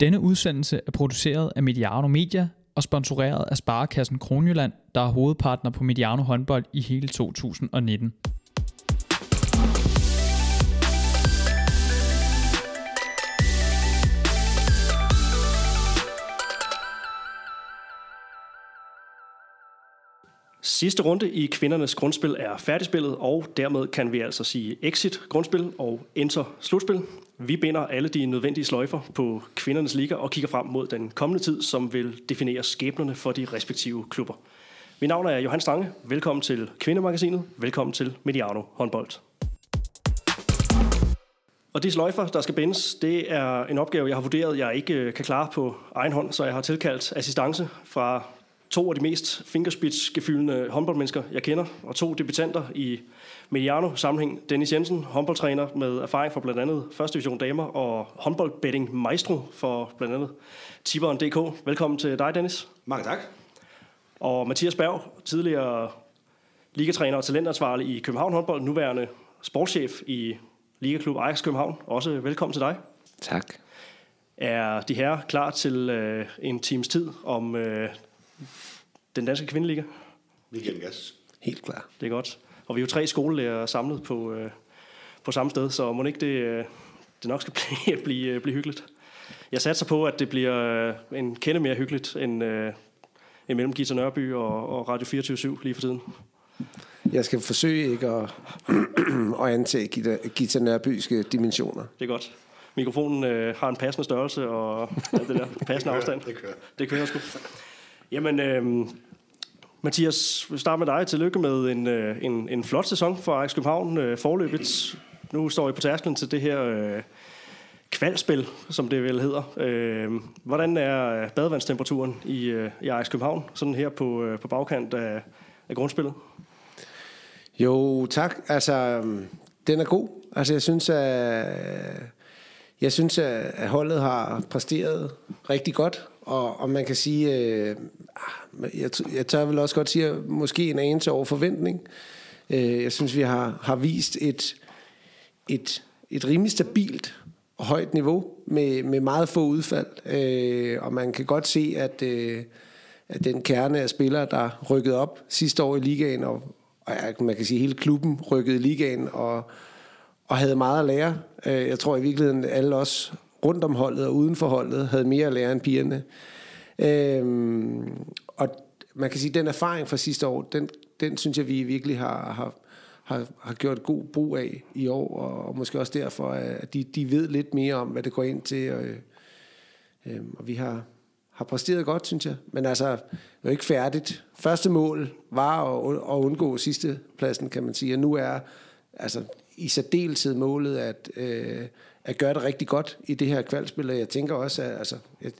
Denne udsendelse er produceret af Mediano Media og sponsoreret af Sparekassen Kronjylland, der er hovedpartner på Mediano håndbold i hele 2019. Sidste runde i kvindernes grundspil er færdigspillet, og dermed kan vi altså sige exit grundspil og enter slutspil. Vi binder alle de nødvendige sløjfer på kvindernes liga og kigger frem mod den kommende tid, som vil definere skæbnerne for de respektive klubber. Mit navn er Johan Stange. Velkommen til Kvindemagasinet. Velkommen til Mediano håndbold. Og de sløjfer, der skal bindes, det er en opgave, jeg har vurderet, jeg ikke kan klare på egen hånd, så jeg har tilkaldt assistance fra to af de mest fingerspidsgefyldende håndboldmennesker, jeg kender, og to debutanter i Mediano-sammenhæng. Dennis Jensen, håndboldtræner med erfaring fra blandt andet 1. division damer, og håndboldbetting maestro for blandt andet Tiberen.dk. Velkommen til dig, Dennis. Mange tak. Og Mathias Berg, tidligere ligatræner og talentansvarlig i København håndbold, nuværende sportschef i Ligaklub Ajax København. Også velkommen til dig. Tak. Er de her klar til øh, en times tid om øh, den danske kvindeliga? Den gas. Helt klar. Det er godt. Og vi er jo tre skolelærer samlet på, øh, på samme sted, så må ikke det, øh, det nok skal blive, blive, blive hyggeligt. Jeg satser på, at det bliver øh, en kende mere hyggeligt end, øh, end mellem Gita Nørby og, og Radio 24 lige for tiden. Jeg skal forsøge ikke at, at antage Gita, Gita Nørbyske dimensioner. Det er godt. Mikrofonen øh, har en passende størrelse og alt det der passende afstand. Det kører. Det kører sgu. Jamen, øh, Mathias, vi starter med dig. Tillykke med en, øh, en, en flot sæson for Ajax København. Øh, forløbet. Nu står I på tærsklen til det her øh, kvalspil, som det vel hedder. Øh, hvordan er øh, badevandstemperaturen i, øh, i Ajax København, sådan her på, øh, på bagkant af, af grundspillet? Jo, tak. Altså, den er god. Altså, jeg synes, at, jeg synes, at holdet har præsteret rigtig godt. Og, og man kan sige, øh, ah, jeg, jeg tør vel også godt sige, måske en anelse over forventning. Øh, jeg synes, vi har, har vist et, et, et rimelig stabilt og højt niveau med, med meget få udfald. Øh, og man kan godt se, at, øh, at den kerne af spillere, der rykkede op sidste år i ligaen, og, og man kan sige, hele klubben rykkede i ligaen, og, og havde meget at lære. Øh, jeg tror i virkeligheden, alle os rundt om holdet og uden for holdet havde mere at lære end pigerne. Øhm, og man kan sige, at den erfaring fra sidste år, den, den synes jeg, vi virkelig har, har, har, har gjort god brug af i år, og, og måske også derfor, at de, de ved lidt mere om, hvad det går ind til, og, øh, og vi har, har præsteret godt, synes jeg. Men altså, det er ikke færdigt. Første mål var at, at undgå sidste pladsen, kan man sige, og nu er altså, i særdeleshed målet at, øh, at gøre det rigtig godt i det her kvalspil, og jeg tænker også, at altså, jeg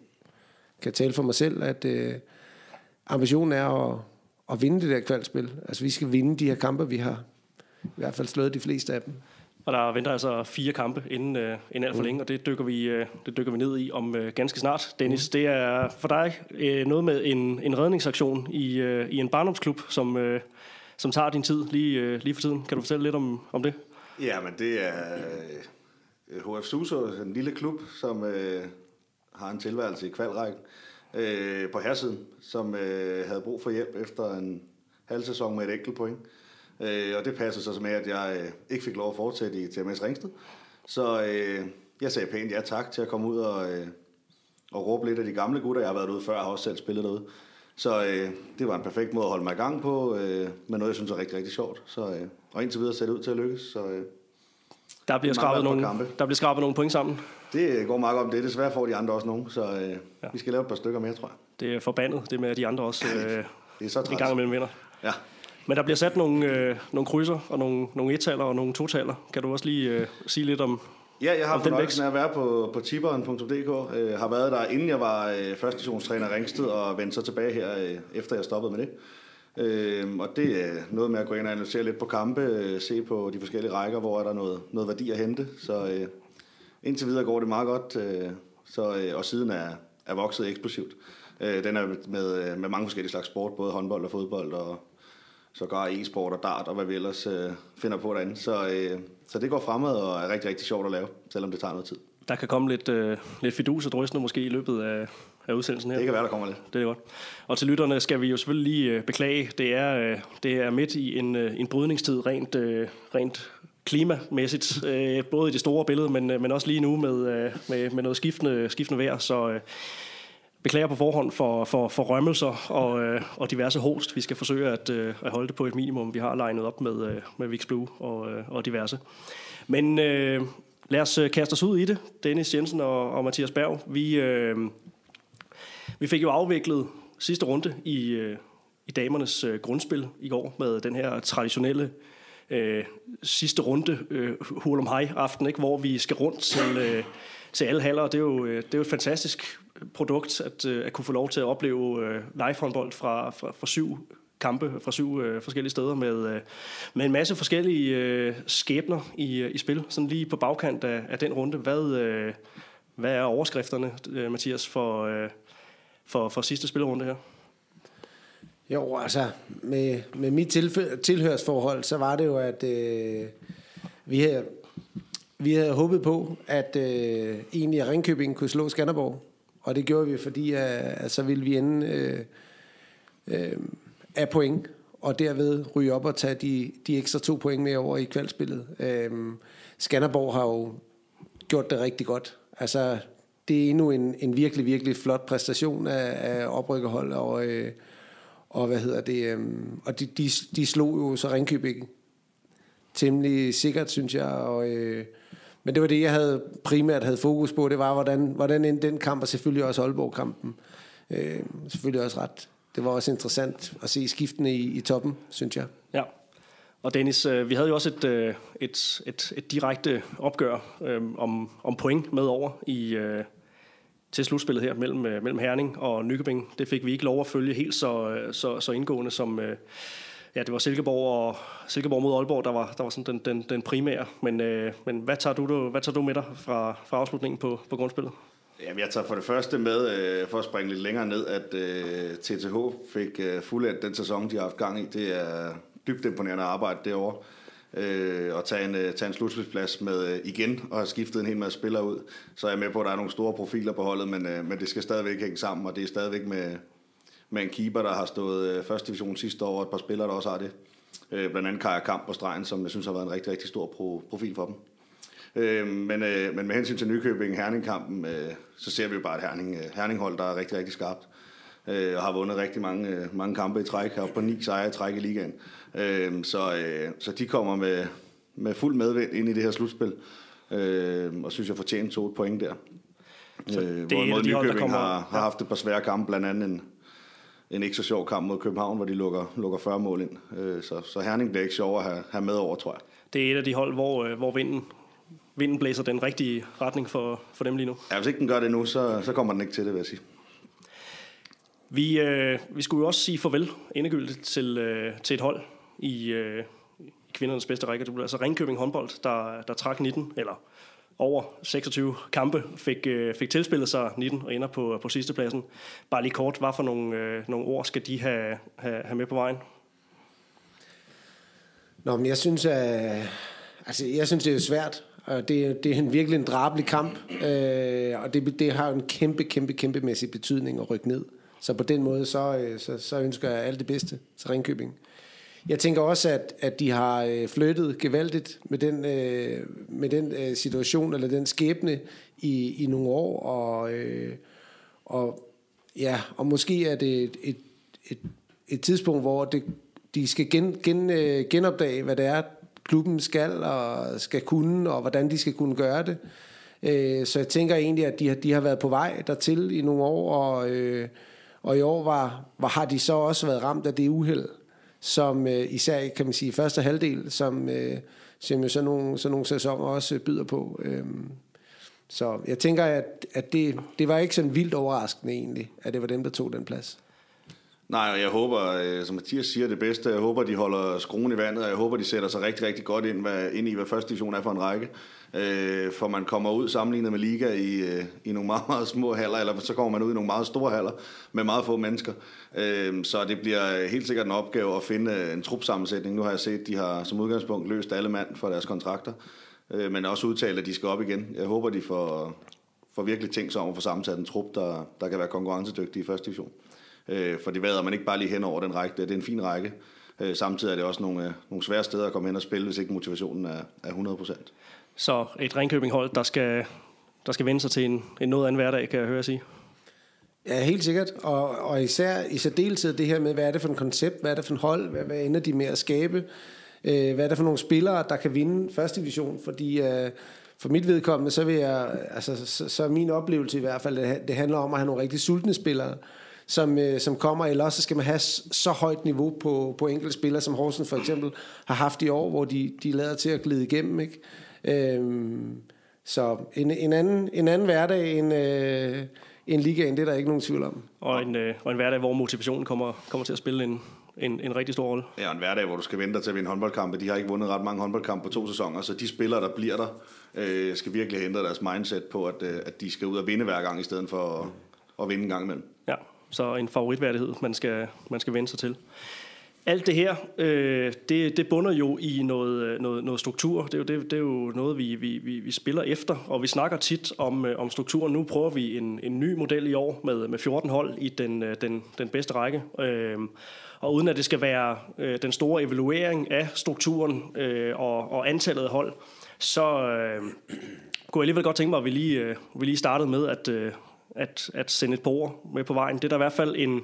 kan tale for mig selv, at øh, ambitionen er at, at vinde det der kvalspil. Altså vi skal vinde de her kampe, vi har i hvert fald slået de fleste af dem. Og der venter altså fire kampe inden, øh, inden alt for længe, og det dykker vi, øh, det dykker vi ned i om øh, ganske snart. Dennis, det er for dig øh, noget med en, en redningsaktion i, øh, i en barndomsklub, som, øh, som tager din tid lige, øh, lige for tiden. Kan du fortælle lidt om, om det? Ja, men det er øh, Øh, HF Suso, en lille klub, som øh, har en tilværelse i kvalrækken øh, på herresiden, som øh, havde brug for hjælp efter en halv sæson med et enkelt point. Øh, og det passer så med, at jeg øh, ikke fik lov at fortsætte i TMS Ringsted. Så øh, jeg sagde pænt ja tak til at komme ud og, øh, og råbe lidt af de gamle gutter. Jeg har været ude før, og har også selv spillet derude. Så øh, det var en perfekt måde at holde mig i gang på, øh, men noget, jeg synes er rigtig, rigtig sjovt. Så, øh, og indtil videre ser det ud til at lykkes. Så, øh, der bliver, skrabet nogle, der bliver skrabet nogle point sammen. Det går meget om det. Desværre får de andre også nogen, så øh, ja. vi skal lave et par stykker mere, tror jeg. Det er forbandet, det med, at de andre også øh, det er så en gang imellem vinder. Ja. Men der bliver sat nogle, øh, nogle krydser og nogle, nogle et-taller og nogle to-taller. Kan du også lige øh, sige lidt om Ja, jeg har fornøjelsen af at være på, på tiberen.dk. Øh, har været der, inden jeg var øh, førstedivisionstræner Ringsted, og vendte så tilbage her, øh, efter jeg stoppede med det. Øh, og det er noget med at gå ind og analysere lidt på kampe, øh, se på de forskellige rækker, hvor er der noget, noget værdi at hente. Så øh, indtil videre går det meget godt, øh, så, øh, og siden er, er vokset eksplosivt. Øh, den er med, med øh, mange forskellige slags sport, både håndbold og fodbold, og sågar e-sport og dart, og hvad vi ellers øh, finder på derinde. Så, øh, så det går fremad og er rigtig, rigtig sjovt at lave, selvom det tager noget tid. Der kan komme lidt, øh, lidt fidus og drøsende måske i løbet af, af udsendelsen her. Det kan være, der kommer lidt. Det er godt. Og til lytterne skal vi jo selvfølgelig lige øh, beklage. Det er, øh, det er midt i en, øh, en brydningstid rent, rent klimamæssigt, øh, både i det store billede, men, men også lige nu med, øh, med, med noget skiftende, skiftende vejr. Så øh, beklager på forhånd for, for, for rømmelser og, øh, og diverse host. Vi skal forsøge at, øh, at holde det på et minimum. Vi har legnet op med, øh, med Vix Blue og, øh, og diverse. Men øh, lad os kaste os ud i det. Dennis Jensen og, og Mathias Berg. Vi, øh, vi fik jo afviklet sidste runde i, øh, i damernes øh, grundspil i går med den her traditionelle øh, sidste runde øh, hul om hej aften, ikke? hvor vi skal rundt til, øh, til alle haller. Det er, jo, øh, det er jo et fantastisk produkt at, øh, at kunne få lov til at opleve øh, live håndbold fra, fra, fra syv kampe fra syv øh, forskellige steder med, øh, med en masse forskellige øh, skæbner i, øh, i spil. Sådan lige på bagkant af, af den runde. Hvad, øh, hvad er overskrifterne, øh, Mathias, for, øh, for, for sidste spillerunde her? Jo, altså, med, med mit tilhørsforhold, så var det jo, at øh, vi, havde, vi havde håbet på, at øh, egentlig at Ringkøbing kunne slå Skanderborg. Og det gjorde vi, fordi at, at så ville vi ende øh, øh, af point, og derved ryge op og tage de, de ekstra to point med over i kvalspillet. Øh, Skanderborg har jo gjort det rigtig godt. Altså, det er endnu en, en virkelig, virkelig flot præstation af, af oprykkerhold, og, øh, og hvad hedder det, øh, og de, de, de slog jo så Ringkøbing temmelig sikkert, synes jeg, og, øh, men det var det, jeg havde primært havde fokus på, det var, hvordan, hvordan endte den kamp, og selvfølgelig også Aalborg-kampen. Øh, selvfølgelig også ret. Det var også interessant at se skiftene i, i toppen, synes jeg. Ja. Og Dennis, øh, vi havde jo også et, øh, et, et, et direkte opgør øh, om, om point med over i, øh, til slutspillet her mellem, øh, mellem Herning og Nykøbing. Det fik vi ikke lov at følge helt så, øh, så, så indgående som... Øh, ja, det var Silkeborg og Silkeborg mod Aalborg, der var, der var sådan den, den, den primære. Men, øh, men hvad, tager du, hvad tager du med dig fra, fra afslutningen på, på grundspillet? Jamen, jeg tager for det første med, øh, for at springe lidt længere ned, at øh, TTH fik øh, fuldendt den sæson, de har haft gang i. Det er dybt imponerende arbejde derovre. Øh, og tage en, øh, tage en slutspilsplads med øh, igen og have skiftet en hel masse spillere ud. Så er jeg med på, at der er nogle store profiler på holdet, men, øh, men det skal stadigvæk hænge sammen, og det er stadigvæk med, med en keeper, der har stået øh, første division sidste år, og et par spillere, der også har det. Øh, blandt andet Kaja Kamp på stregen, som jeg synes har været en rigtig, rigtig stor pro, profil for dem. Øh, men, øh, men med hensyn til Nykøbing Herning-kampen, øh, så ser vi jo bare et Herning, øh, Herning-hold, der er rigtig, rigtig skarpt. Øh, og har vundet rigtig mange, øh, mange kampe i træk, har på ni sejre i træk i ligaen. Øh, så, øh, så de kommer med, med fuld medvind ind i det her slutspil. Øh, og synes, jeg fortjener to point der. Så øh, det hvorimod de Nykøbing kommer, har, har haft et par svære kampe, blandt andet en, en ikke så sjov kamp mod København, hvor de lukker, lukker 40 mål ind. Øh, så, så Herning bliver ikke sjov at have, have med over, tror jeg. Det er et af de hold, hvor, øh, hvor vinden, vinden blæser den rigtige retning for, for dem lige nu. Ja, hvis ikke den gør det nu, så, så kommer den ikke til det, vil jeg sige. Vi, øh, vi skulle jo også sige farvel endegyldigt til, øh, til et hold i, øh, i kvindernes bedste række. Det blev altså Ringkøbing håndbold, der, der trak 19, eller over 26 kampe, fik, øh, fik tilspillet sig 19 og ender på, på sidste pladsen. Bare lige kort, hvad for nogle, øh, nogle ord skal de have, have, have med på vejen? Nå, men jeg synes, at, altså, jeg synes det er svært. Og det, det er en virkelig en drabelig kamp, øh, og det, det har en kæmpe, kæmpe, kæmpemæssig betydning at rykke ned. Så på den måde, så, øh, så, så ønsker jeg alt det bedste til Ringkøbing. Jeg tænker også, at, at de har øh, flyttet gevaldigt med den, øh, med den øh, situation, eller den skæbne i, i nogle år, og, øh, og, ja, og måske er det et, et, et, et tidspunkt, hvor det, de skal gen, gen, øh, genopdage, hvad det er, klubben skal og skal kunne, og hvordan de skal kunne gøre det. Øh, så jeg tænker egentlig, at de har, de har været på vej dertil i nogle år, og, øh, og i år var, var, har de så også været ramt af det uheld, som øh, især kan man sige første halvdel, som, øh, som jo sådan nogle, sådan nogle sæsoner også byder på. Øh, så jeg tænker, at, at det, det var ikke sådan vildt overraskende egentlig, at det var dem, der tog den plads. Nej, og jeg håber, øh, som Mathias siger, det bedste. Jeg håber, de holder skruen i vandet, og jeg håber, de sætter sig rigtig, rigtig godt ind, hvad, ind i, hvad første division er for en række. Øh, for man kommer ud sammenlignet med liga i, øh, i nogle meget, meget små haller, eller så kommer man ud i nogle meget store haller med meget få mennesker. Øh, så det bliver helt sikkert en opgave at finde øh, en trupsammensætning. Nu har jeg set, at de har som udgangspunkt løst alle mand for deres kontrakter. øh, men også udtalt, at de skal op igen. Jeg håber, de får, får virkelig tænkt sig om at få sammensat en trup, der, der kan være konkurrencedygtig i første division. Øh, for det vader man ikke bare lige hen over den række. Det er en fin række. Øh, samtidig er det også nogle, øh, nogle svære steder at komme hen og spille, hvis ikke motivationen er, er 100%. Så et Ringkøbing-hold, der skal, der skal vende sig til en, en noget anden hverdag, kan jeg høre sige. Ja, helt sikkert. Og, og især i særdeleshed det her med, hvad er det for en koncept, hvad er det for en hold, hvad, hvad ender de med at skabe, øh, hvad er det for nogle spillere, der kan vinde første division, fordi øh, for mit vedkommende, så vil jeg, altså, så, så er min oplevelse i hvert fald, at det handler om at have nogle rigtig sultne spillere, som, øh, som kommer, eller også skal man have så højt niveau på, på enkelte spillere, som Horsens for eksempel har haft i år, hvor de, de lader til at glide igennem, ikke? Øhm, så en, en, anden, en anden hverdag end, øh, end ligaen, det er der ikke nogen tvivl om. Og en, øh, og en hverdag, hvor motivationen kommer, kommer til at spille en, en, en rigtig stor rolle. Ja, en hverdag, hvor du skal vente til at vinde håndboldkampe. De har ikke vundet ret mange håndboldkampe på to sæsoner, så de spillere, der bliver der, øh, skal virkelig ændre deres mindset på, at, øh, at de skal ud og vinde hver gang, i stedet for at, at vinde en gang imellem. Ja, så en favoritværdighed, man skal, man skal vende sig til. Alt det her, øh, det, det bunder jo i noget, øh, noget, noget struktur. Det er jo, det, det er jo noget, vi, vi, vi, vi spiller efter, og vi snakker tit om, øh, om strukturen. Nu prøver vi en, en ny model i år med, med 14 hold i den, øh, den, den bedste række. Øh, og uden at det skal være øh, den store evaluering af strukturen øh, og, og antallet af hold, så øh, kunne jeg alligevel godt tænke mig, at vi lige, øh, vi lige startede med at, øh, at, at sende et par ord med på vejen. Det er der i hvert fald en,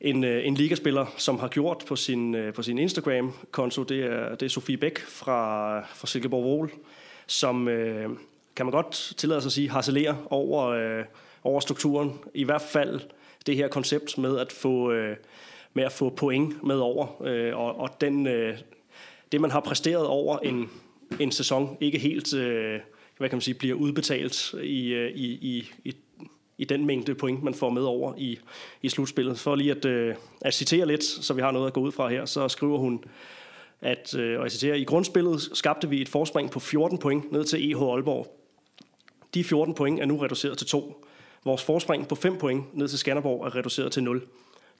en, øh, en ligaspiller, som har gjort på sin, øh, på sin Instagram-konto. Det er, det er Sofie Bæk fra, fra Silkeborg Vol, som, øh, kan man godt tillade sig at sige, harcelerer over, øh, over strukturen. I hvert fald det her koncept med at få, øh, med at få point med over. Øh, og og den, øh, det, man har præsteret over en, en sæson, ikke helt øh, hvad kan man sige, bliver udbetalt i, øh, i, i, i i den mængde point, man får med over i, i slutspillet. For lige at, øh, at citere lidt, så vi har noget at gå ud fra her, så skriver hun, at, øh, og jeg citerer, i grundspillet skabte vi et forspring på 14 point ned til EH Aalborg. De 14 point er nu reduceret til 2. Vores forspring på 5 point ned til Skanderborg er reduceret til 0.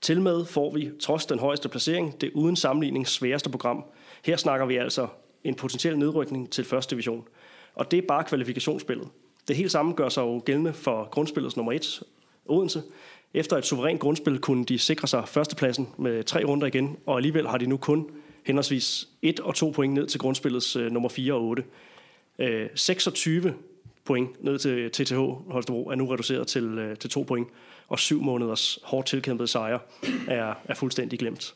Til med får vi, trods den højeste placering, det uden sammenligning sværeste program. Her snakker vi altså en potentiel nedrykning til første division. Og det er bare kvalifikationsspillet. Det hele samme gør sig jo gældende for grundspillets nummer 1, Odense. Efter et suverænt grundspil kunne de sikre sig førstepladsen med tre runder igen, og alligevel har de nu kun henholdsvis 1 og 2 point ned til grundspillets øh, nummer 4 og 8. Øh, 26 point ned til TTH Holstebro er nu reduceret til, øh, til 2 point, og syv måneders hårdt tilkæmpede sejre er, er fuldstændig glemt.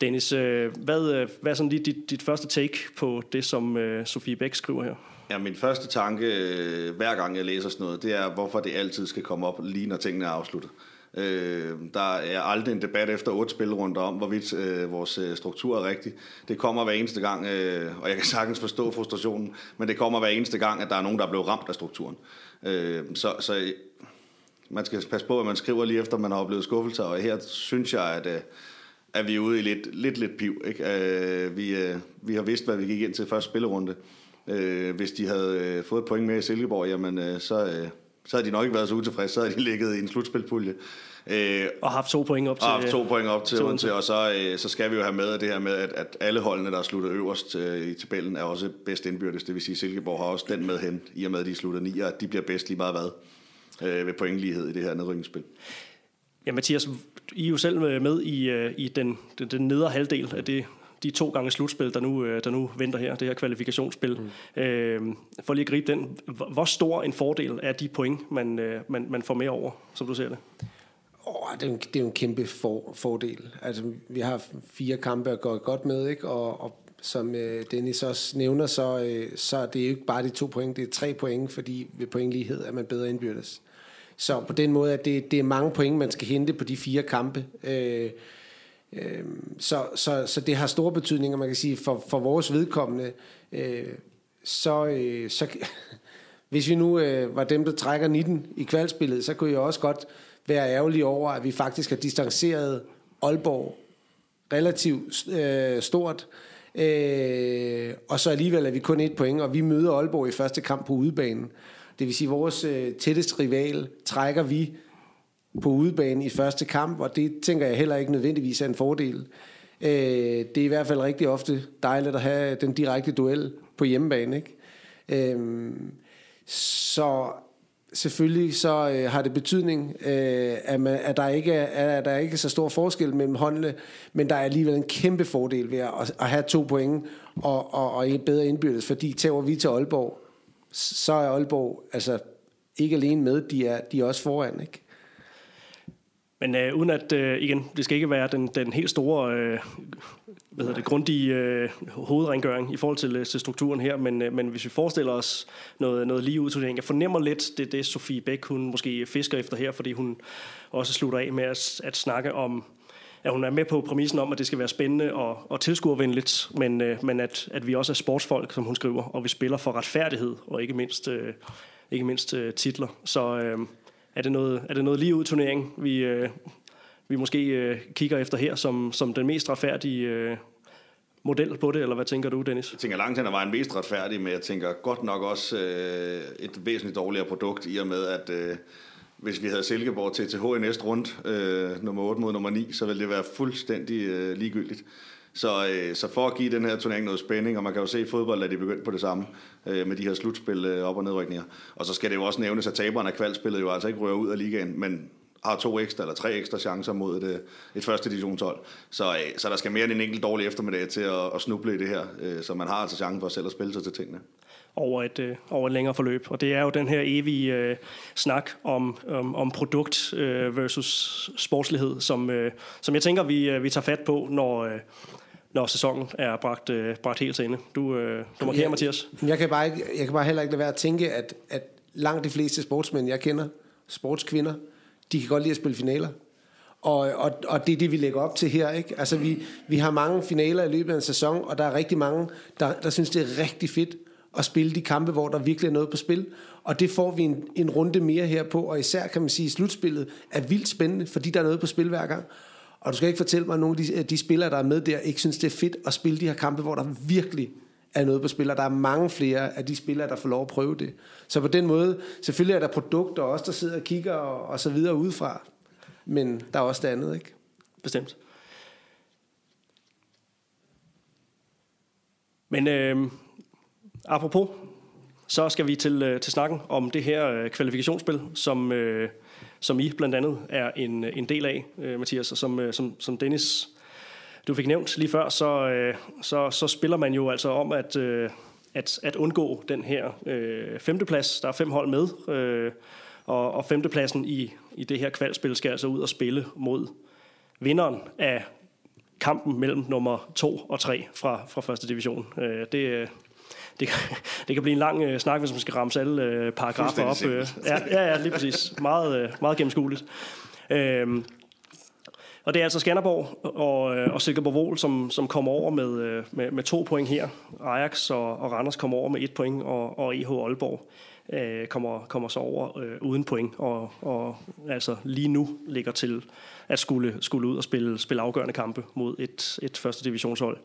Dennis, øh, hvad, øh, hvad er sådan lige dit, dit første take på det, som øh, Sofie Bæk skriver her? Ja, min første tanke, øh, hver gang jeg læser sådan noget, det er, hvorfor det altid skal komme op, lige når tingene er afsluttet. Øh, der er aldrig en debat efter otte spilrunder om, hvorvidt øh, vores øh, struktur er rigtig. Det kommer hver eneste gang, øh, og jeg kan sagtens forstå frustrationen, men det kommer hver eneste gang, at der er nogen, der er blevet ramt af strukturen. Øh, så, så man skal passe på, at man skriver lige efter, man har oplevet skuffelser, og her synes jeg, at, øh, at vi er ude i lidt, lidt, lidt piv. Ikke? Øh, vi, øh, vi har vidst, hvad vi gik ind til første spillerunde. Øh, hvis de havde øh, fået et point med i Silkeborg, jamen, øh, så, øh, så havde de nok ikke været så utilfredse. Så havde de ligget i en slutspilpulje. Øh, og haft to point op til Og haft to point op til Odense, og så, øh, så skal vi jo have med det her med, at, at alle holdene, der er sluttet øverst øh, i tabellen, er også bedst indbyrdes. Det vil sige, Silkeborg har også den med hen, i og med, at de slutter 9, og at de bliver bedst lige meget hvad øh, ved pointlighed i det her nedrykningsspil. Ja, Mathias, I er jo selv med i, øh, i den, den, den nedre halvdel af det de to gange slutspil, der nu, øh, der nu venter her, det her kvalifikationsspil. Mm. Øh, for lige at gribe den, hvor stor en fordel er de point, man, øh, man, man får med over, som du ser det? Oh, det, er jo, det er jo en kæmpe for, fordel. Altså, vi har fire kampe at gå godt med, ikke? Og, og som øh, Dennis også nævner, så, øh, så er det jo ikke bare de to point, det er tre point, fordi ved pointlighed er man bedre indbyrdes. Så på den måde, at det, det er mange point, man skal hente på de fire kampe. Øh, Øh, så, så, så det har store betydninger, man kan sige, for, for vores vedkommende. Øh, så, øh, så hvis vi nu øh, var dem, der trækker 19 i kvalspillet, så kunne jeg også godt være ærgerlig over, at vi faktisk har distanceret Aalborg relativt øh, stort. Øh, og så alligevel er vi kun et point, og vi møder Aalborg i første kamp på udebanen. Det vil sige, at vores øh, tætteste rival trækker vi på udebane i første kamp, og det tænker jeg heller ikke nødvendigvis er en fordel. Øh, det er i hvert fald rigtig ofte dejligt at have den direkte duel på hjemmebane. Ikke? Øhm, så selvfølgelig så øh, har det betydning, øh, at, man, at, der ikke er, at der ikke er så stor forskel mellem håndene, men der er alligevel en kæmpe fordel ved at, at have to point og, og, og et bedre indbyrdes, fordi tager vi til Aalborg, så er Aalborg altså ikke alene med, de er, de er også foran, ikke? Men øh, uden at, øh, igen, det skal ikke være den, den helt store, øh, hvad hedder det, grundige øh, hovedrengøring i forhold til, øh, til strukturen her, men, øh, men hvis vi forestiller os noget, noget lige ud jeg fornemmer lidt, det det Sofie Bæk, hun måske fisker efter her, fordi hun også slutter af med at, at snakke om, at hun er med på præmissen om, at det skal være spændende og, og tilskuervenligt, men, øh, men at, at vi også er sportsfolk, som hun skriver, og vi spiller for retfærdighed, og ikke mindst, øh, ikke mindst øh, titler. Så... Øh, er det noget, er det noget lige ud turnering, vi, øh, vi måske øh, kigger efter her som, som den mest retfærdige øh, model på det, eller hvad tænker du, Dennis? Jeg tænker langt hen ad vejen mest retfærdig, men jeg tænker godt nok også øh, et væsentligt dårligere produkt, i og med at øh, hvis vi havde Silkeborg til TH i næste rundt, øh, nummer 8 mod nummer 9, så ville det være fuldstændig øh, ligegyldigt. Så, øh, så for at give den her turnering noget spænding, og man kan jo se i fodbold, at de begyndt på det samme øh, med de her slutspil øh, op- og nedrykninger. Og så skal det jo også nævnes, at taberne af kvalspillet jo altså ikke rører ud af ligaen, men har to ekstra eller tre ekstra chancer mod et, øh, et første divisionshold. Så, øh, så der skal mere end en enkelt dårlig eftermiddag til at, at snuble i det her, øh, så man har altså chancen for selv at spille sig til tingene over et, øh, over et længere forløb. Og det er jo den her evige øh, snak om, om, om produkt øh, versus sportslighed, som, øh, som jeg tænker, vi, øh, vi tager fat på, når, øh, når sæsonen er bragt, øh, bragt helt til ende. Du, øh, du markerer, jeg, Mathias. Jeg kan, bare ikke, jeg kan bare heller ikke lade være at tænke, at, at langt de fleste sportsmænd, jeg kender, sportskvinder, de kan godt lide at spille finaler. Og, og, og det er det, vi lægger op til her. Ikke? Altså, vi, vi har mange finaler i løbet af en sæson, og der er rigtig mange, der, der synes, det er rigtig fedt at spille de kampe, hvor der virkelig er noget på spil. Og det får vi en, en runde mere her på, og især kan man sige, at slutspillet er vildt spændende, fordi der er noget på spil hver gang. Og du skal ikke fortælle mig, at nogle af de, øh, de spillere, der er med der, ikke synes, det er fedt at spille de her kampe, hvor der virkelig er noget på spil, og der er mange flere af de spillere, der får lov at prøve det. Så på den måde, selvfølgelig er der produkter også, der sidder og kigger og, og så videre udefra, men der er også det andet, ikke? Bestemt. Men øh, apropos, så skal vi til, øh, til snakken om det her øh, kvalifikationsspil, som, øh, som I blandt andet er en, øh, en del af, øh, Mathias, og som, øh, som, som Dennis du fik nævnt lige før, så, øh, så, så spiller man jo altså om at, øh, at, at undgå den her øh, femteplads. Der er fem hold med, øh, og, og femtepladsen i, i det her kvalspil skal altså ud og spille mod vinderen af kampen mellem nummer 2 og 3 fra, fra første division. Øh, det, øh, det, det kan blive en lang øh, snak, hvis man skal ramse alle øh, paragrafer op. Øh, ja, ja, ja, lige præcis. Meget, øh, meget gennemskueligt. Øh, og det er altså Skanderborg og, øh, og Silkeborg Vol, som, som kommer over med, øh, med, med to point her. Ajax og, og Randers kommer over med et point, og, og EH Aalborg øh, kommer, kommer så over øh, uden point, og, og altså lige nu ligger til at skulle, skulle ud og spille, spille afgørende kampe mod et, et første divisionshold.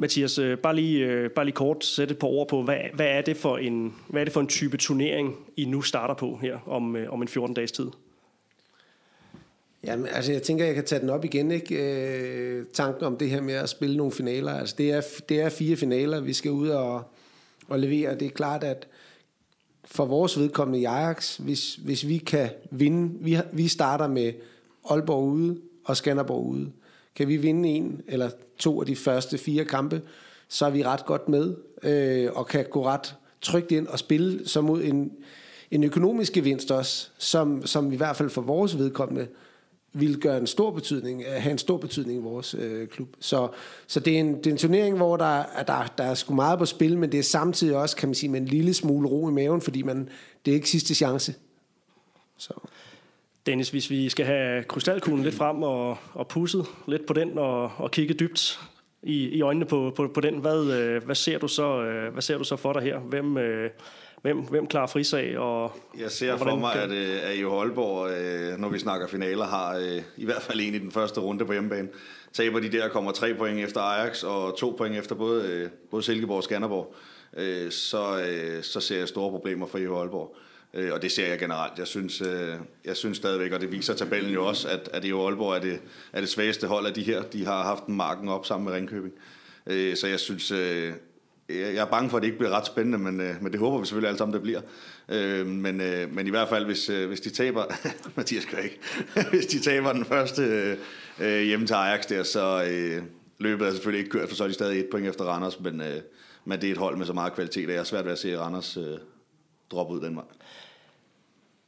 Mathias, øh, bare lige, øh, bare lige kort sætte et par ord på, hvad, hvad, er det for en, hvad er det for en type turnering, I nu starter på her om, øh, om en 14 dages tid? Jamen, altså jeg tænker, jeg kan tage den op igen, ikke? Øh, tanken om det her med at spille nogle finaler. Altså det er, det er fire finaler, vi skal ud og, og levere. Det er klart, at for vores vedkommende i Ajax, hvis, hvis vi kan vinde, vi, vi starter med Aalborg ude og Skanderborg ude. Kan vi vinde en eller to af de første fire kampe, så er vi ret godt med, øh, og kan gå ret trygt ind og spille som mod en, en økonomisk gevinst også, som, som i hvert fald for vores vedkommende vil gøre en stor betydning, øh, have en stor betydning i vores øh, klub. Så, så det, er en, det er en turnering, hvor der, der, der er sgu meget på spil, men det er samtidig også, kan man sige, med en lille smule ro i maven, fordi man, det er ikke sidste chance. Så. Dennis, hvis vi skal have krystalkuglen lidt frem og, og pusset lidt på den og, og kigge dybt i, i øjnene på, på, på den, hvad, øh, hvad, ser du så, øh, hvad ser du så for dig her? Hvem, øh, hvem, hvem klarer frisag? Og, jeg ser og for mig, at, at I Holborg, når vi snakker finaler, har i hvert fald en i den første runde på hjemmebane. Taber de der, kommer tre point efter Ajax og to point efter både, både Silkeborg og Skanderborg. Så, så ser jeg store problemer for I Holborg. Øh, Øh, og det ser jeg generelt. Jeg synes, øh, jeg synes stadigvæk, og det viser tabellen jo også, at, at det jo Aalborg er det, er det svageste hold af de her. De har haft en marken op sammen med Ringkøbing. Øh, så jeg synes, øh, jeg er bange for, at det ikke bliver ret spændende, men, øh, men det håber vi selvfølgelig alle sammen, det bliver. Øh, men, øh, men i hvert fald, hvis, øh, hvis de taber, Mathias gør ikke, hvis de taber den første øh, hjemme til Ajax der, så øh, løbet er selvfølgelig ikke kørt, for så er de stadig et point efter Randers, men, øh, men det er et hold med så meget kvalitet, at jeg er svært ved at se Randers øh, droppe ud den vej.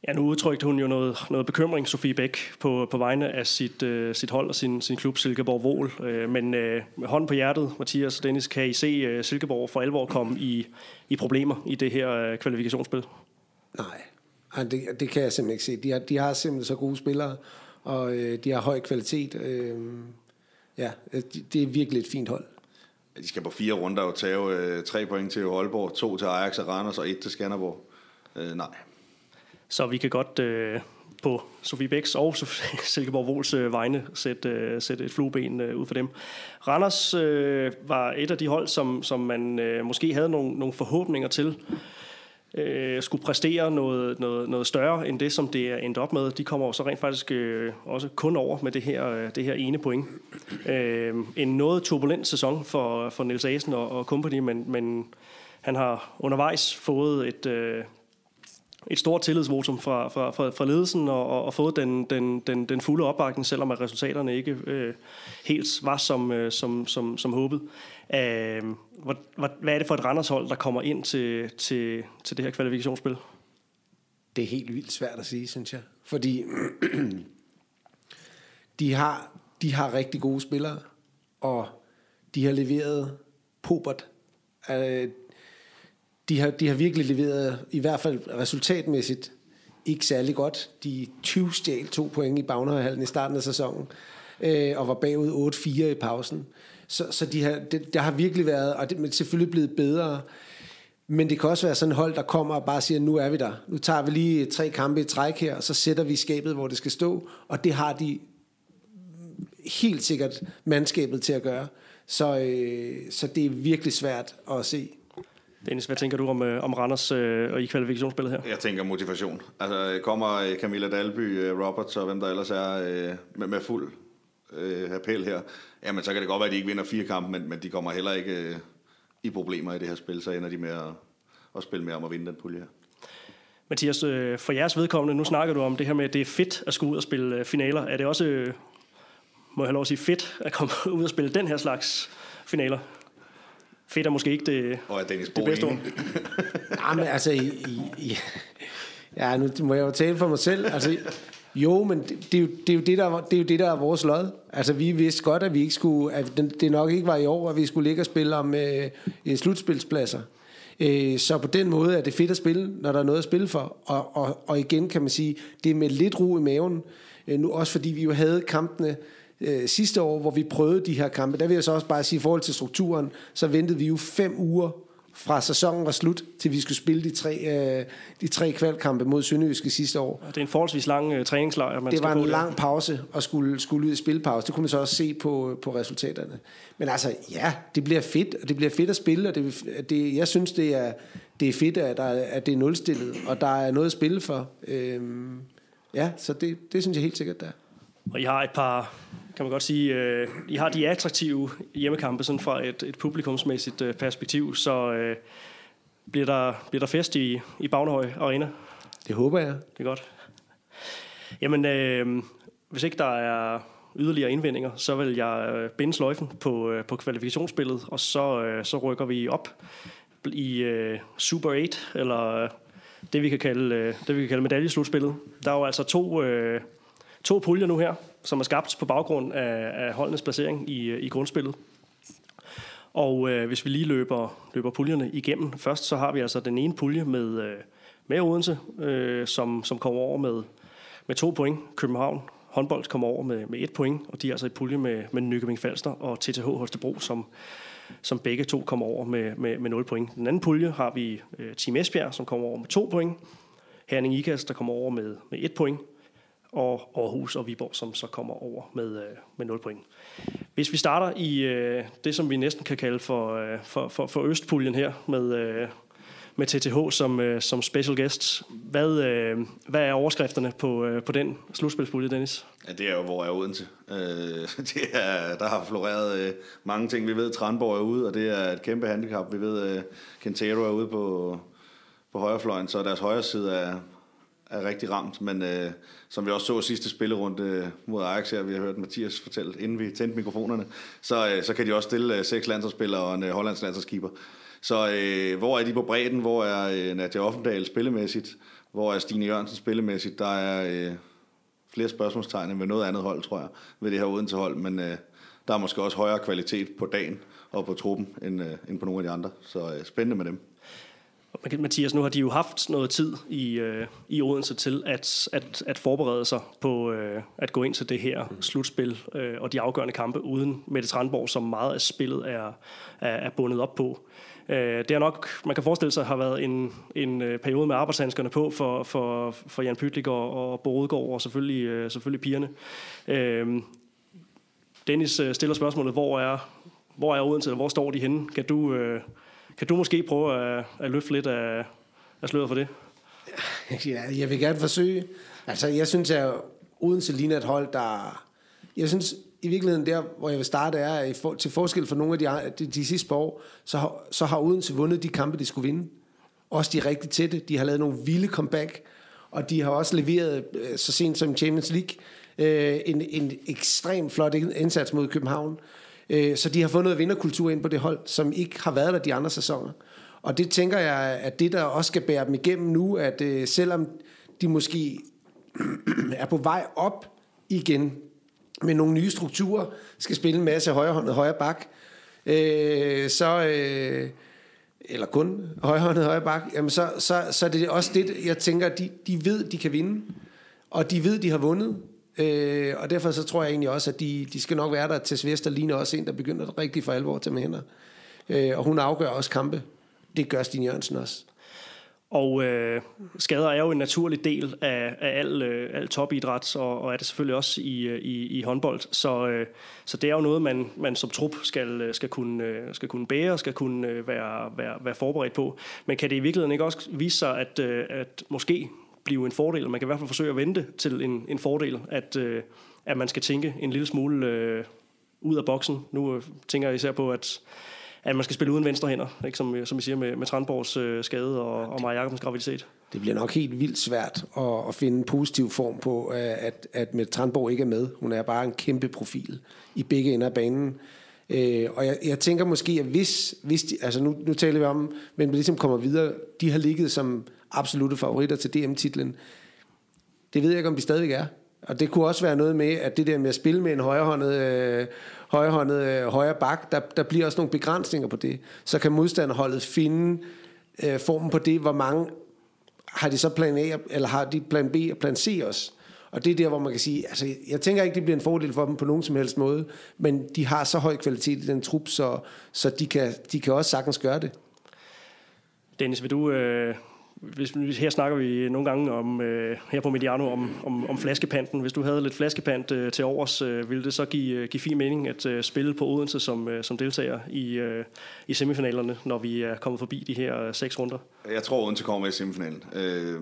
Ja, nu udtrykte hun jo noget, noget bekymring, Sofie Bæk, på, på vegne af sit, øh, sit hold og sin, sin klub Silkeborg Vol. Øh, men øh, med hånden på hjertet, Mathias og Dennis, kan I se øh, Silkeborg for alvor komme i, i problemer i det her øh, kvalifikationsspil? Nej, det, det kan jeg simpelthen ikke se. De har, de har simpelthen så gode spillere, og øh, de har høj kvalitet. Øh, ja, det, det er virkelig et fint hold. De skal på fire runder og tage øh, tre point til Aalborg, to til Ajax og Randers og et til Skanderborg. Øh, nej. Så vi kan godt øh, på Sofie Bæks og Silkeborg Vols øh, vegne sætte, øh, sætte et flueben øh, ud for dem. Randers øh, var et af de hold, som, som man øh, måske havde nogle, nogle forhåbninger til øh, skulle præstere noget, noget, noget større end det, som det er endt op med. De kommer så rent faktisk øh, også kun over med det her, øh, det her ene point. Øh, en noget turbulent sæson for, for Niels Asen og, og company, men, men han har undervejs fået et... Øh, et stort tillidsvotum fra, fra, fra, fra ledelsen og, og fået den, den, den, den fulde opbakning, selvom at resultaterne ikke øh, helt var som, øh, som, som, som håbet. Øh, hvad, hvad er det for et Randershold, der kommer ind til, til, til det her kvalifikationsspil? Det er helt vildt svært at sige, synes jeg. Fordi de har, de har rigtig gode spillere, og de har leveret pobert. Øh, de har, de har virkelig leveret, i hvert fald resultatmæssigt, ikke særlig godt. De 20 stjal to point i Bagnehøjhallen i starten af sæsonen, øh, og var bagud 8-4 i pausen. Så, så de har, det, der har virkelig været, og det er selvfølgelig blevet bedre, men det kan også være sådan et hold, der kommer og bare siger, nu er vi der. Nu tager vi lige tre kampe i træk her, og så sætter vi skabet, hvor det skal stå. Og det har de helt sikkert mandskabet til at gøre. Så, øh, så det er virkelig svært at se. Dennis, hvad tænker du om, øh, om Randers øh, og i kvalifikationsspillet her? Jeg tænker motivation. Altså kommer øh, Camilla Dalby, øh, Roberts og hvem der ellers er øh, med, med fuld øh, appel her, jamen så kan det godt være, at de ikke vinder fire kampe, men, men de kommer heller ikke øh, i problemer i det her spil, så ender de med at, at spille mere om at vinde den pulje her. Mathias, øh, for jeres vedkommende, nu snakker du om det her med, at det er fedt at skulle ud og spille øh, finaler. Er det også, øh, må jeg have lov at sige, fedt at komme ud og spille den her slags finaler? Fedt er måske ikke det, og er Dennis det bedste ord. Nej, men altså, i, i, ja, nu må jeg jo tale for mig selv. Altså, jo, men det, det, er jo, det, er jo det, der, det er jo det, der er vores lod. Altså, vi vidste godt, at vi ikke skulle, at det nok ikke var i år, at vi skulle ligge og spille om øh, slutspilspladser. Øh, så på den måde er det fedt at spille, når der er noget at spille for. Og, og, og igen kan man sige, det er med lidt ro i maven. Øh, nu også fordi vi jo havde kampene øh, sidste år, hvor vi prøvede de her kampe, der vil jeg så også bare sige, i forhold til strukturen, så ventede vi jo fem uger fra sæsonen var slut, til vi skulle spille de tre, øh, de tre kvalkampe mod Sønderjyske sidste år. Det er en forholdsvis lang øh, træningslejr. Man det var en lang pause at skulle, skulle ud i spilpause. Det kunne man så også se på, på resultaterne. Men altså, ja, det bliver fedt, og det bliver fedt at spille, og det, det, jeg synes, det er, det er fedt, at, der, at det er nulstillet, og der er noget at spille for. Øhm, ja, så det, det synes jeg helt sikkert, der er. Og I har et par, kan man godt sige, øh, I har de attraktive hjemmekampe sådan fra et, et publikumsmæssigt øh, perspektiv, så øh, bliver, der, bliver der fest i, i Bagnehøj Arena? Det håber jeg. Det er godt. Jamen, øh, hvis ikke der er yderligere indvendinger, så vil jeg øh, binde sløjfen på, øh, på kvalifikationsspillet, og så, øh, så rykker vi op i øh, Super 8, eller det vi kan kalde, øh, det vi kan kalde medaljeslutspillet. Der er jo altså to, øh, to puljer nu her, som er skabt på baggrund af, af holdenes placering i, i grundspillet. Og øh, hvis vi lige løber, løber puljerne igennem først, så har vi altså den ene pulje med, øh, med Odense, øh, som, som kommer over med, med to point. København håndbold kommer over med, med et point, og de er altså i pulje med, med Nykøbing Falster og TTH Holstebro, som, som begge to kommer over med, med, med 0 point. Den anden pulje har vi øh, Team Esbjerg, som kommer over med to point. Herning Ikast, der kommer over med, med et point og Aarhus og Viborg, som så kommer over med, øh, med 0 point. Hvis vi starter i øh, det, som vi næsten kan kalde for, øh, for, for, for Østpuljen her, med, øh, med TTH som, øh, som special guest. Hvad, øh, hvad er overskrifterne på, øh, på den slutspilspulje, Dennis? Ja, det er jo, hvor er Odense. Øh, det er, der har floreret øh, mange ting. Vi ved, at Tranborg er ude, og det er et kæmpe handicap. Vi ved, at øh, er ude på, på højrefløjen, så deres højre side er, er rigtig ramt. Men øh, som vi også så sidste spillerunde øh, mod Ajax her, vi har hørt Mathias fortælle, inden vi tændte mikrofonerne, så, øh, så kan de også stille øh, seks landsholdsspillere og en øh, hollandsk landsholdskeeper. Så øh, hvor er de på bredden? Hvor er øh, Nadia Offendal spillemæssigt? Hvor er Stine Jørgensen spillemæssigt? Der er øh, flere spørgsmålstegn end ved noget andet hold, tror jeg, ved det her Odense hold. Men øh, der er måske også højere kvalitet på dagen og på truppen end, øh, end på nogle af de andre. Så øh, spændende med dem. Mathias, nu har de jo haft noget tid i, øh, i Odense til at, at, at forberede sig på øh, at gå ind til det her mm. slutspil øh, og de afgørende kampe uden Mette Tranborg, som meget af spillet er, er, er bundet op på. Øh, det er nok, man kan forestille sig, har været en, en øh, periode med arbejdshandskerne på for, for, for Jan Pytlik og, og Bo Rodgaard og selvfølgelig, øh, selvfølgelig pigerne. Øh, Dennis øh, stiller spørgsmålet, hvor er, hvor er Odense, hvor står de henne? Kan du... Øh, kan du måske prøve at, at løfte lidt af, af sløret for det? Ja, jeg vil gerne forsøge. Altså, jeg synes, at Odense ligner et hold, der... Jeg synes, i virkeligheden der, hvor jeg vil starte, er, at for, til forskel for nogle af de, de, de sidste par år, så har, så har Odense vundet de kampe, de skulle vinde. Også de er rigtig tætte. De har lavet nogle vilde comeback, og de har også leveret, øh, så sent som Champions League, øh, en, en ekstrem flot indsats mod København. Øh, så de har fået noget vinderkultur ind på det hold, som ikke har været der de andre sæsoner. Og det tænker jeg, at det der også skal bære dem igennem nu, at øh, selvom de måske er på vej op igen med nogle nye strukturer, skal spille en masse højrehåndet højre bak, øh, så... Øh, eller kun højrehåndet højre bak, jamen så, så, så det er det også det, jeg tænker, de, de ved, de kan vinde, og de ved, de har vundet, Øh, og derfor så tror jeg egentlig også, at de, de skal nok være der til Svester ligner også en, der begynder rigtig for alvor til med hænder. Øh, og hun afgør også kampe. Det gør Stine Jørgensen også. Og øh, skader er jo en naturlig del af, af al, øh, al topidræt, og, og er det selvfølgelig også i, øh, i, i håndbold. Så, øh, så det er jo noget, man, man som trup skal, øh, skal, kunne, øh, skal kunne bære, skal kunne være, være, være forberedt på. Men kan det i virkeligheden ikke også vise sig, at, at måske blive en fordel, man kan i hvert fald forsøge at vente til en, en fordel, at, øh, at man skal tænke en lille smule øh, ud af boksen. Nu øh, tænker jeg især på, at, at man skal spille uden venstre hænder, ikke? Som, som vi siger med, med Trandborgs øh, skade og, og Maja Jacobsens graviditet. Det bliver nok helt vildt svært at, at finde en positiv form på, øh, at, at med Trandborg ikke er med. Hun er bare en kæmpe profil i begge ender af banen. Øh, og jeg, jeg tænker måske, at hvis, hvis de, altså nu, nu taler vi om, men ligesom kommer videre, de har ligget som absolute favoritter til DM-titlen. Det ved jeg ikke, om de stadigvæk er. Og det kunne også være noget med, at det der med at spille med en højrehåndet, øh, højrehåndet øh, højre bak, der, der bliver også nogle begrænsninger på det. Så kan modstanderholdet finde øh, formen på det, hvor mange har de så plan A, eller har de plan B og plan C også. Og det er der, hvor man kan sige, altså jeg tænker ikke, det bliver en fordel for dem på nogen som helst måde, men de har så høj kvalitet i den trup, så, så de, kan, de kan også sagtens gøre det. Dennis, vil du, øh, hvis, her snakker vi nogle gange om, øh, her på Mediano om, om, om flaskepanten. Hvis du havde lidt flaskepant øh, til overs, øh, ville det så give, øh, give fin mening at øh, spille på Odense som, øh, som deltager i, øh, i semifinalerne, når vi er kommet forbi de her øh, seks runder? Jeg tror, Odense kommer med i semifinalen. Øh,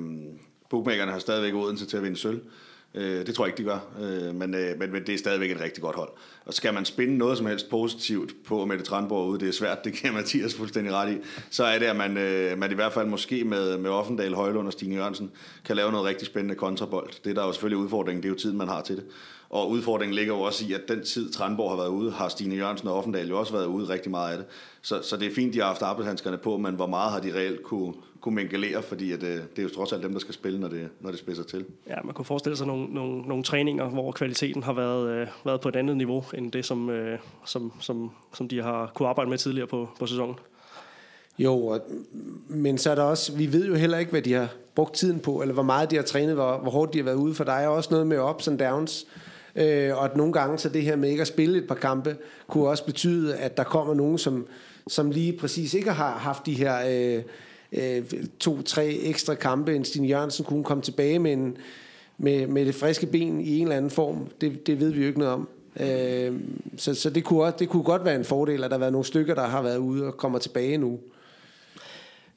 bookmakerne har stadigvæk Odense til at vinde sølv. Øh, det tror jeg ikke, de gør, øh, men, øh, men, men det er stadigvæk et rigtig godt hold. Og skal man spinde noget som helst positivt på Mette Tranborg ude, det er svært, det kan Mathias fuldstændig ret i, så er det, at man, øh, man i hvert fald måske med, med Offendal, Højlund og Stine Jørgensen kan lave noget rigtig spændende kontrabold. Det der er jo selvfølgelig udfordringen, det er jo tiden, man har til det. Og udfordringen ligger jo også i, at den tid Tranborg har været ude, har Stine Jørgensen og Offendal jo også været ude rigtig meget af det. Så, så det er fint, de har haft arbejdshandskerne på, men hvor meget har de reelt kunne, kunne mingelere, fordi at, øh, det er jo trods alt dem, der skal spille, når det, når det spidser til. Ja, man kunne forestille sig nogle, nogle, nogle træninger, hvor kvaliteten har været, øh, været på et andet niveau, end det, som, øh, som, som, som de har kunne arbejde med tidligere på, på sæsonen. Jo, og, men så er der også, vi ved jo heller ikke, hvad de har brugt tiden på, eller hvor meget de har trænet, hvor, hvor hårdt de har været ude, for der er også noget med ups and downs, øh, og at nogle gange, så det her med ikke at spille et par kampe, kunne også betyde, at der kommer nogen, som, som lige præcis ikke har haft de her øh, øh, to-tre ekstra kampe, end Stine Jørgensen kunne komme tilbage med, en, med, med det friske ben i en eller anden form. Det, det ved vi jo ikke noget om. Øh, så så det, kunne, det kunne godt være en fordel, at der har været nogle stykker, der har været ude og kommer tilbage nu.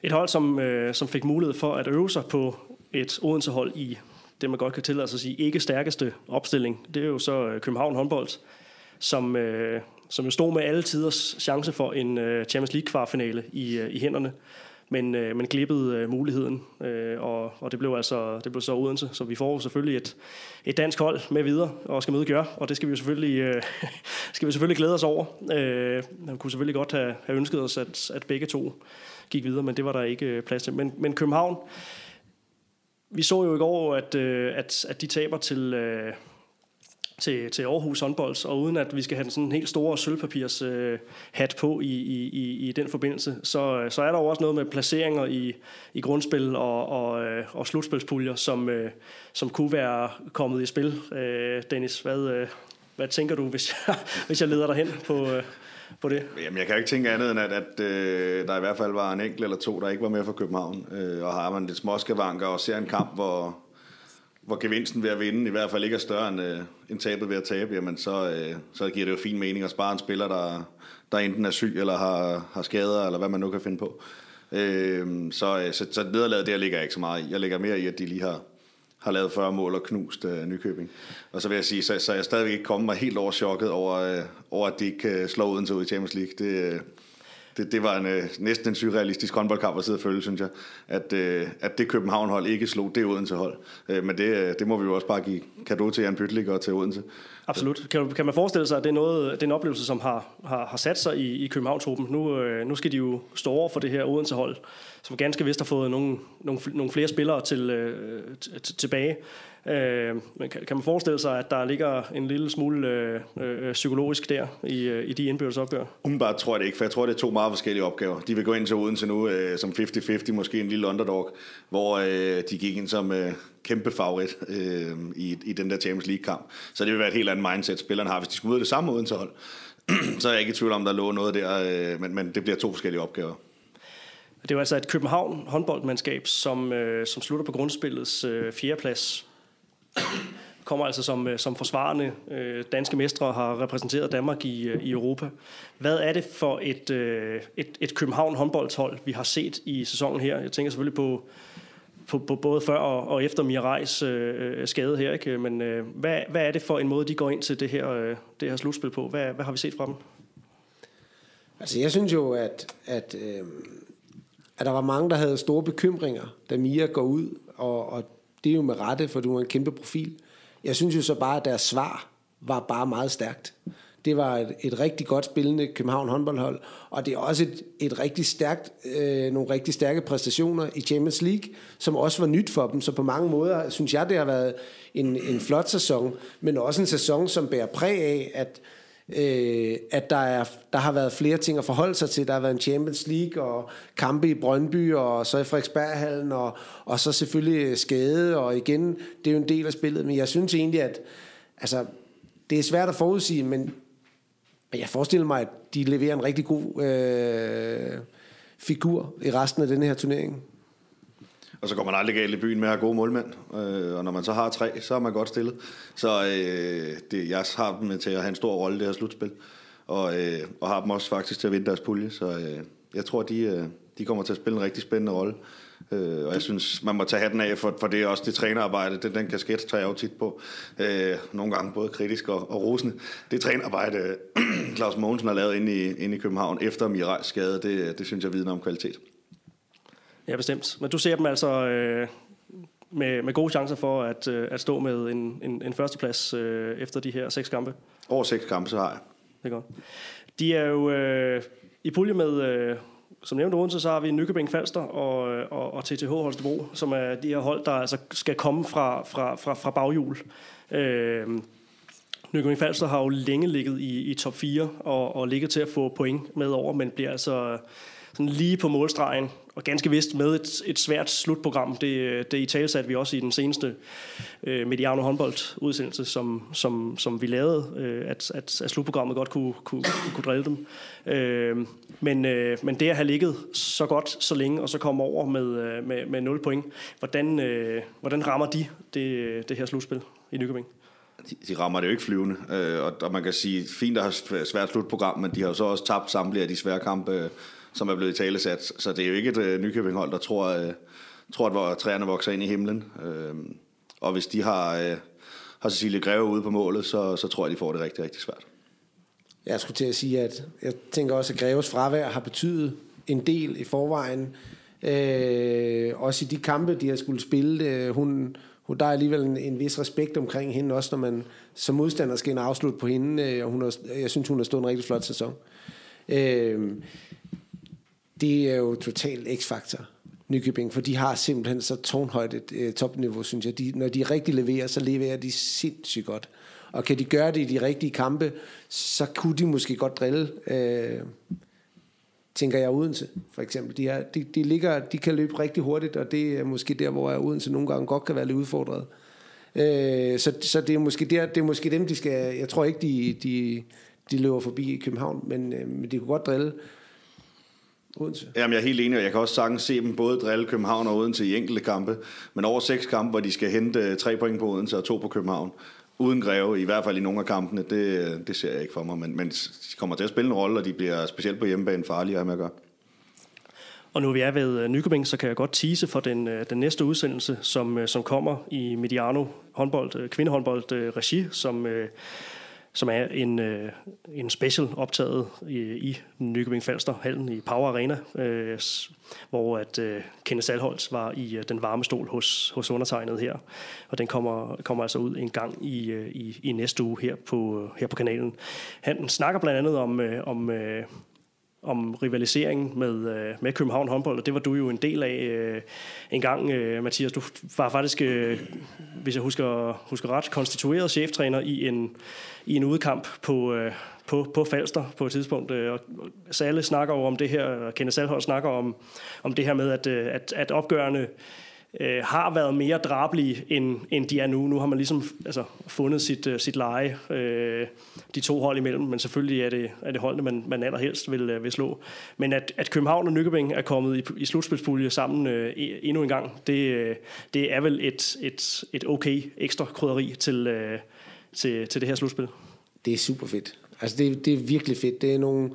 et hold, som, øh, som fik mulighed for at øve sig på et Odense-hold i det, man godt kan tillade sig at sige, ikke stærkeste opstilling. Det er jo så øh, København håndbold, som, øh, som jo stod med alle tiders chance for en øh, Champions League kvartfinale i, øh, i hænderne men, øh, men glippede øh, muligheden, øh, og, og det blev altså det blev så Odense, så vi får selvfølgelig et, et dansk hold med videre og skal møde Gør, og det skal vi jo selvfølgelig, øh, skal vi selvfølgelig glæde os over. Øh, man kunne selvfølgelig godt have, have ønsket os, at, at begge to gik videre, men det var der ikke øh, plads til. Men, men København, vi så jo i går, at, øh, at, at de taber til, øh, til, til Aarhus håndbold, og uden at vi skal have den sådan en helt store sølvpapirs øh, hat på i, i, i i den forbindelse, så, øh, så er der jo også noget med placeringer i, i grundspil og, og, øh, og slutspilspuljer, som, øh, som kunne være kommet i spil. Øh, Dennis, hvad, øh, hvad tænker du, hvis jeg, hvis jeg leder dig hen på, øh, på det? Jamen, jeg kan ikke tænke andet end, at, at øh, der i hvert fald var en enkelt eller to, der ikke var med fra København. Øh, og har man lidt småskavanker og ser en kamp, hvor, hvor gevinsten ved at vinde i hvert fald ikke er større end, øh, end tabet ved at tabe, jamen så, øh, så giver det jo fin mening at spare en spiller, der, der enten er syg eller har, har skader, eller hvad man nu kan finde på. Øh, så, øh, så, så nederlaget der ligger jeg ikke så meget i. Jeg ligger mere i, at de lige har, har lavet 40 mål og knust øh, Nykøbing. Og så vil jeg sige, så, så er jeg stadigvæk ikke kommet mig helt over chokket over, øh, over at de ikke øh, slår uden til ud i Champions League. Det, øh, det, det var en, øh, næsten en surrealistisk håndboldkamp at sidde og følge, synes jeg. At, øh, at det København-hold ikke slog det Odense hold. Øh, men det, øh, det må vi jo også bare give kado til Jan Pytlik og til Odense. Absolut. Kan, kan man forestille sig, at det er, noget, det er en oplevelse, som har, har, har sat sig i, i København-truppen? Nu, øh, nu skal de jo stå over for det her Odense-hold, som ganske vist har fået nogle, nogle, nogle flere spillere til, øh, tilbage. Øh, men kan, kan man forestille sig, at der ligger en lille smule øh, øh, psykologisk der i, øh, i de indbyrdes opgør? Umiddelbart tror jeg det ikke, for jeg tror, det er to meget forskellige opgaver. De vil gå ind til Odense nu øh, som 50-50, måske en lille underdog, hvor øh, de gik ind som øh, kæmpe favorit øh, i, i den der Champions League-kamp. Så det vil være et helt andet mindset, spillerne har. Hvis de skulle ud af det samme Odense hold, så er jeg ikke i tvivl om, der lå noget der, øh, men, men det bliver to forskellige opgaver. Det er jo altså et København håndboldmandskab, som, øh, som slutter på grundspillets øh, fjerdeplads kommer altså som, øh, som forsvarende øh, danske mestre har repræsenteret Danmark i, øh, i Europa. Hvad er det for et, øh, et, et København håndboldhold, vi har set i sæsonen her? Jeg tænker selvfølgelig på, på, på både før og, og efter Mirajs øh, øh, skade her. Ikke? Men øh, hvad, hvad er det for en måde, de går ind til det her, øh, det her slutspil på? Hvad, hvad har vi set fra dem? Altså jeg synes jo, at, at, øh, at der var mange, der havde store bekymringer, da Mia går ud, og, og det er jo med rette, for du er en kæmpe profil. Jeg synes jo så bare, at deres svar var bare meget stærkt. Det var et, et rigtig godt spillende København håndboldhold, og det er også et, et rigtig stærkt, øh, nogle rigtig stærke præstationer i Champions League, som også var nyt for dem. Så på mange måder synes jeg, det har været en, en flot sæson, men også en sæson, som bærer præg af, at øh, at der, er, der har været flere ting at forholde sig til. Der har været en Champions League og kampe i Brøndby og så i Frederiksberghallen og, og så selvfølgelig skade og igen, det er jo en del af spillet. Men jeg synes egentlig, at altså, det er svært at forudsige, men, men jeg forestiller mig, at de leverer en rigtig god øh, figur i resten af den her turnering. Og så går man aldrig galt i byen med at have gode målmænd. Øh, og når man så har tre, så er man godt stillet. Så øh, det, jeg har dem til at have en stor rolle i det her slutspil. Og, øh, og har dem også faktisk til at vinde deres pulje. Så øh, jeg tror, de, øh, de kommer til at spille en rigtig spændende rolle. Øh, og jeg synes, man må tage hatten af, for, for det er også det trænerarbejde. Den, den kasket tager jeg jo tit på. Øh, nogle gange både kritisk og, og rosende. Det trænerarbejde, Claus Mogensen har lavet inde i, inde i København efter Mirajs skade, det, det synes jeg vidner om kvalitet. Ja, bestemt. Men du ser dem altså øh, med, med gode chancer for at, øh, at stå med en, en, en førsteplads øh, efter de her seks kampe? Over seks kampe, så har jeg. Det er godt. De er jo øh, i pulje med, øh, som nævnt Odense, så har vi Nykøbing Falster og, øh, og, og TTH Holstebro, som er de her hold, der altså skal komme fra, fra, fra, fra baghjul. Øh, Nykøbing Falster har jo længe ligget i, i top 4 og, og ligget til at få point med over, men bliver altså sådan lige på målstregen, og ganske vist med et, et svært slutprogram. Det, det i tale satte vi også i den seneste øh, Mediano håndbold udsendelse, som, som, som vi lavede, øh, at, at, at slutprogrammet godt kunne, kunne, kunne drille dem. Øh, men, øh, men det at have ligget så godt så længe, og så komme over med, øh, med, med 0 point, hvordan, øh, hvordan rammer de det, det her slutspil i Nykøbing? de, de rammer det jo ikke flyvende, øh, og, og man kan sige, fint at have svært slutprogram, men de har jo så også tabt samtlige af de svære kampe, som er blevet i talesat. Så det er jo ikke et øh, Nykøbing-hold, der tror, øh, tror, at træerne vokser ind i himlen. Øh, og hvis de har, øh, har Cecilie Greve ude på målet, så, så tror jeg, de får det rigtig, rigtig svært. Jeg skulle til at sige, at jeg tænker også, at Greves fravær har betydet en del i forvejen. Øh, også i de kampe, de har skulle spille. Øh, hun, hun, der er alligevel en, en vis respekt omkring hende, også når man som modstander skal ind og afslutte på hende. Øh, og hun har, jeg synes, hun har stået en rigtig flot sæson. Øh, det er jo totalt x-faktor, Nykøbing, for de har simpelthen så tårnhøjt et øh, topniveau, synes jeg. De, når de rigtig leverer, så leverer de sindssygt godt. Og kan de gøre det i de rigtige kampe, så kunne de måske godt drille, øh, tænker jeg Odense for eksempel. De, er, de, de, ligger, de kan løbe rigtig hurtigt, og det er måske der, hvor Odense nogle gange godt kan være lidt udfordret. Øh, så, så det er måske der, det er måske dem, de skal. Jeg tror ikke, de, de, de løber forbi i København, men, øh, men de kunne godt drille. Odense. Jamen, jeg er helt enig, og jeg kan også sagtens se dem både drille København og Odense i enkelte kampe, men over seks kampe, hvor de skal hente tre point på Odense og to på København, uden Greve, i hvert fald i nogle af kampene, det, det ser jeg ikke for mig, men, men de kommer til at spille en rolle, og de bliver specielt på hjemmebane farlige at med at gøre. Og nu vi er ved øh, Nykøbing, så kan jeg godt tease for den, øh, den næste udsendelse, som, øh, som kommer i Mediano håndbold, kvindehåndbold regi, som, som er en, øh, en special optaget i, i Nykøbing Falster hallen i Power Arena, øh, hvor at øh, Kenneth Salholz var i den varme stol hos, hos undertegnet her. Og den kommer, kommer altså ud en gang i, i, i næste uge her på, her på kanalen. Han snakker blandt andet om, om om rivaliseringen med, øh, med København håndbold, og det var du jo en del af øh, en gang, øh, Mathias. Du var faktisk, øh, hvis jeg husker, husker ret, konstitueret cheftræner i en, i en udkamp på, øh, på, på Falster på et tidspunkt. Øh, og Salle snakker jo om det her, og Kenneth Salhold snakker om, om det her med, at, øh, at, at opgørende øh, Øh, har været mere drabelige, end, end de er nu. Nu har man ligesom altså, fundet sit, øh, sit leje, øh, de to hold imellem, men selvfølgelig er det, er det holdene, man, man allerhelst vil, øh, vil slå. Men at, at København og Nykøbing er kommet i, i slutspilspulje sammen øh, endnu en gang, det, øh, det er vel et, et, et okay ekstra krydderi til, øh, til, til det her slutspil. Det er super fedt. Altså det, det er virkelig fedt. Det er nogle,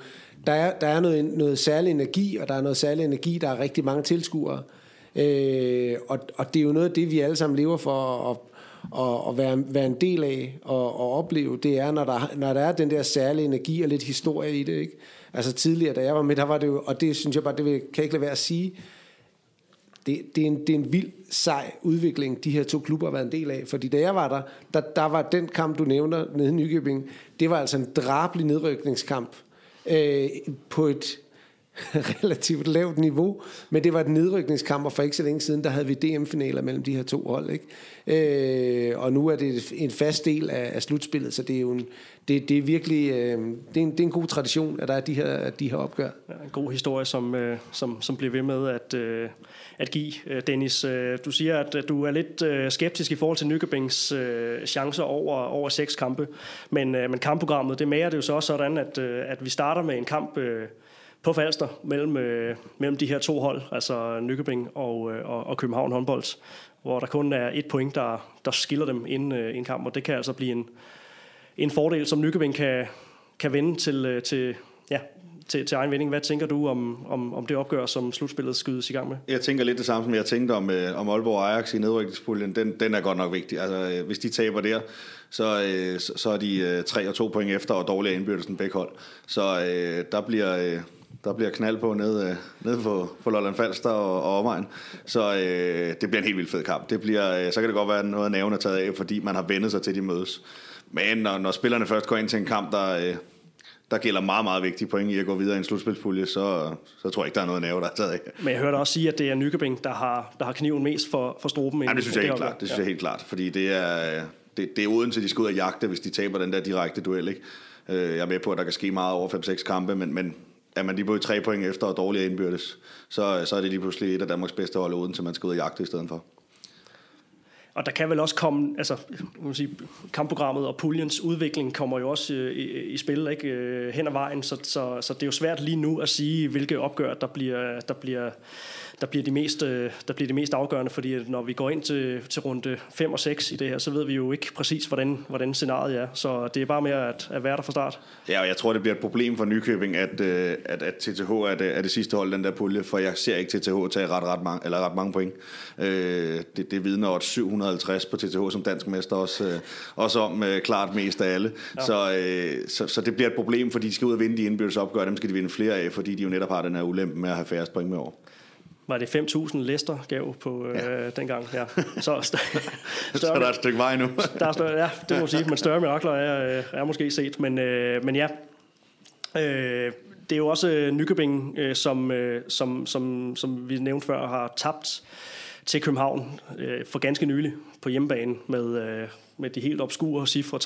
der er, der er noget, noget særlig energi, og der er noget særlig energi, der er rigtig mange tilskuere. Øh, Øh, og, og det er jo noget af det, vi alle sammen lever for at, at, at være, være en del af og, og opleve, det er, når der, når der er den der særlige energi og lidt historie i det. Ikke? Altså tidligere, da jeg var med, der var det jo, og det synes jeg bare, det kan jeg ikke lade være at sige, det, det, er en, det er en vild, sej udvikling, de her to klubber har været en del af. Fordi da jeg var der, der, der var den kamp, du nævner nede i Nykøbing, det var altså en drabelig nedrykningskamp øh, på et relativt lavt niveau, men det var et nedrykningskamp, og for ikke så længe siden, der havde vi DM-finaler mellem de her to hold. Ikke? Øh, og nu er det en fast del af, af slutspillet, så det er jo en, det, det er virkelig øh, det, er en, det er en god tradition, at der er de her, de her opgør. Ja, en god historie, som, øh, som, som bliver ved med at, øh, at give. Øh, Dennis, øh, du siger, at øh, du er lidt øh, skeptisk i forhold til Nykøbings øh, chancer over, over seks kampe, men, øh, men kampprogrammet, det mager det jo så også sådan, at, øh, at vi starter med en kamp... Øh, på Falster mellem, øh, mellem de her to hold, altså Nykøbing og, øh, og, og København håndbold, hvor der kun er et point, der, der skiller dem inden øh, en kamp, og det kan altså blive en, en fordel, som Nykøbing kan, kan vende til, øh, til, ja, til, til egen vinding. Hvad tænker du om, om, om det opgør, som slutspillet skydes i gang med? Jeg tænker lidt det samme, som jeg tænkte om, øh, om Aalborg Ajax i nedrykningspuljen. Den, den er godt nok vigtig. Altså, øh, hvis de taber der, så, øh, så, så er de øh, 3 og 2 point efter og dårligere indbyrdes end begge hold. Så øh, der bliver... Øh, der bliver knald på nede, øh, nede på, på Lolland Falster og, og omegn. Så øh, det bliver en helt vildt fed kamp. Det bliver, øh, så kan det godt være, at noget af nævne er taget af, fordi man har vendet sig til, de mødes. Men når, når spillerne først går ind til en kamp, der, øh, der gælder meget, meget vigtige point i at gå videre i en slutspilspulje, så, så tror jeg ikke, der er noget næve, der er taget af. Men jeg hørte også sige, at det er Nykøbing, der har, der har kniven mest for, for struben. Ja, det synes jeg helt klart. Det synes ja. jeg helt klart, fordi det er, det, det er uden til, de skal ud og jagte, hvis de taber den der direkte duel. Ikke? Øh, jeg er med på, at der kan ske meget over 5-6 kampe, men, men er man lige på tre point efter og dårligere indbyrdes, så, så er det lige pludselig et af Danmarks bedste hold uden, så man skal ud og jagte i stedet for. Og der kan vel også komme, altså man sige, kampprogrammet og puljens udvikling kommer jo også øh, i, i spil ikke, øh, hen ad vejen, så, så, så det er jo svært lige nu at sige, hvilke opgør, der bliver, der bliver, der bliver de mest, øh, der bliver de mest afgørende, fordi når vi går ind til, til runde 5 og 6 i det her, så ved vi jo ikke præcis, hvordan, hvordan scenariet er. Så det er bare mere at, at være der fra start. Ja, og jeg tror, det bliver et problem for Nykøbing, at, øh, at, at TTH er det, er det sidste hold, den der pulje, for jeg ser ikke TTH tage ret, ret, mange, eller ret mange point. Øh, det, det vidner også 750 på TTH som dansk mester, også, øh, også om klart mest af alle. Ja. Så, øh, så, så det bliver et problem, fordi de skal ud og vinde de indbyrdes opgør, dem skal de vinde flere af, fordi de jo netop har den her ulempe med at have færre point med over var det 5.000 Lester gav på øh, ja. dengang. Ja. Så, st- så der er et stykke vej nu. der er større, ja, det må sige, men større mirakler er, øh, er måske set. Men, øh, men ja, øh, det er jo også øh, Nykøbing, øh, som, øh, som, som, som vi nævnte før, har tabt til København øh, for ganske nylig på hjemmebane med, øh, med de helt obskure cifre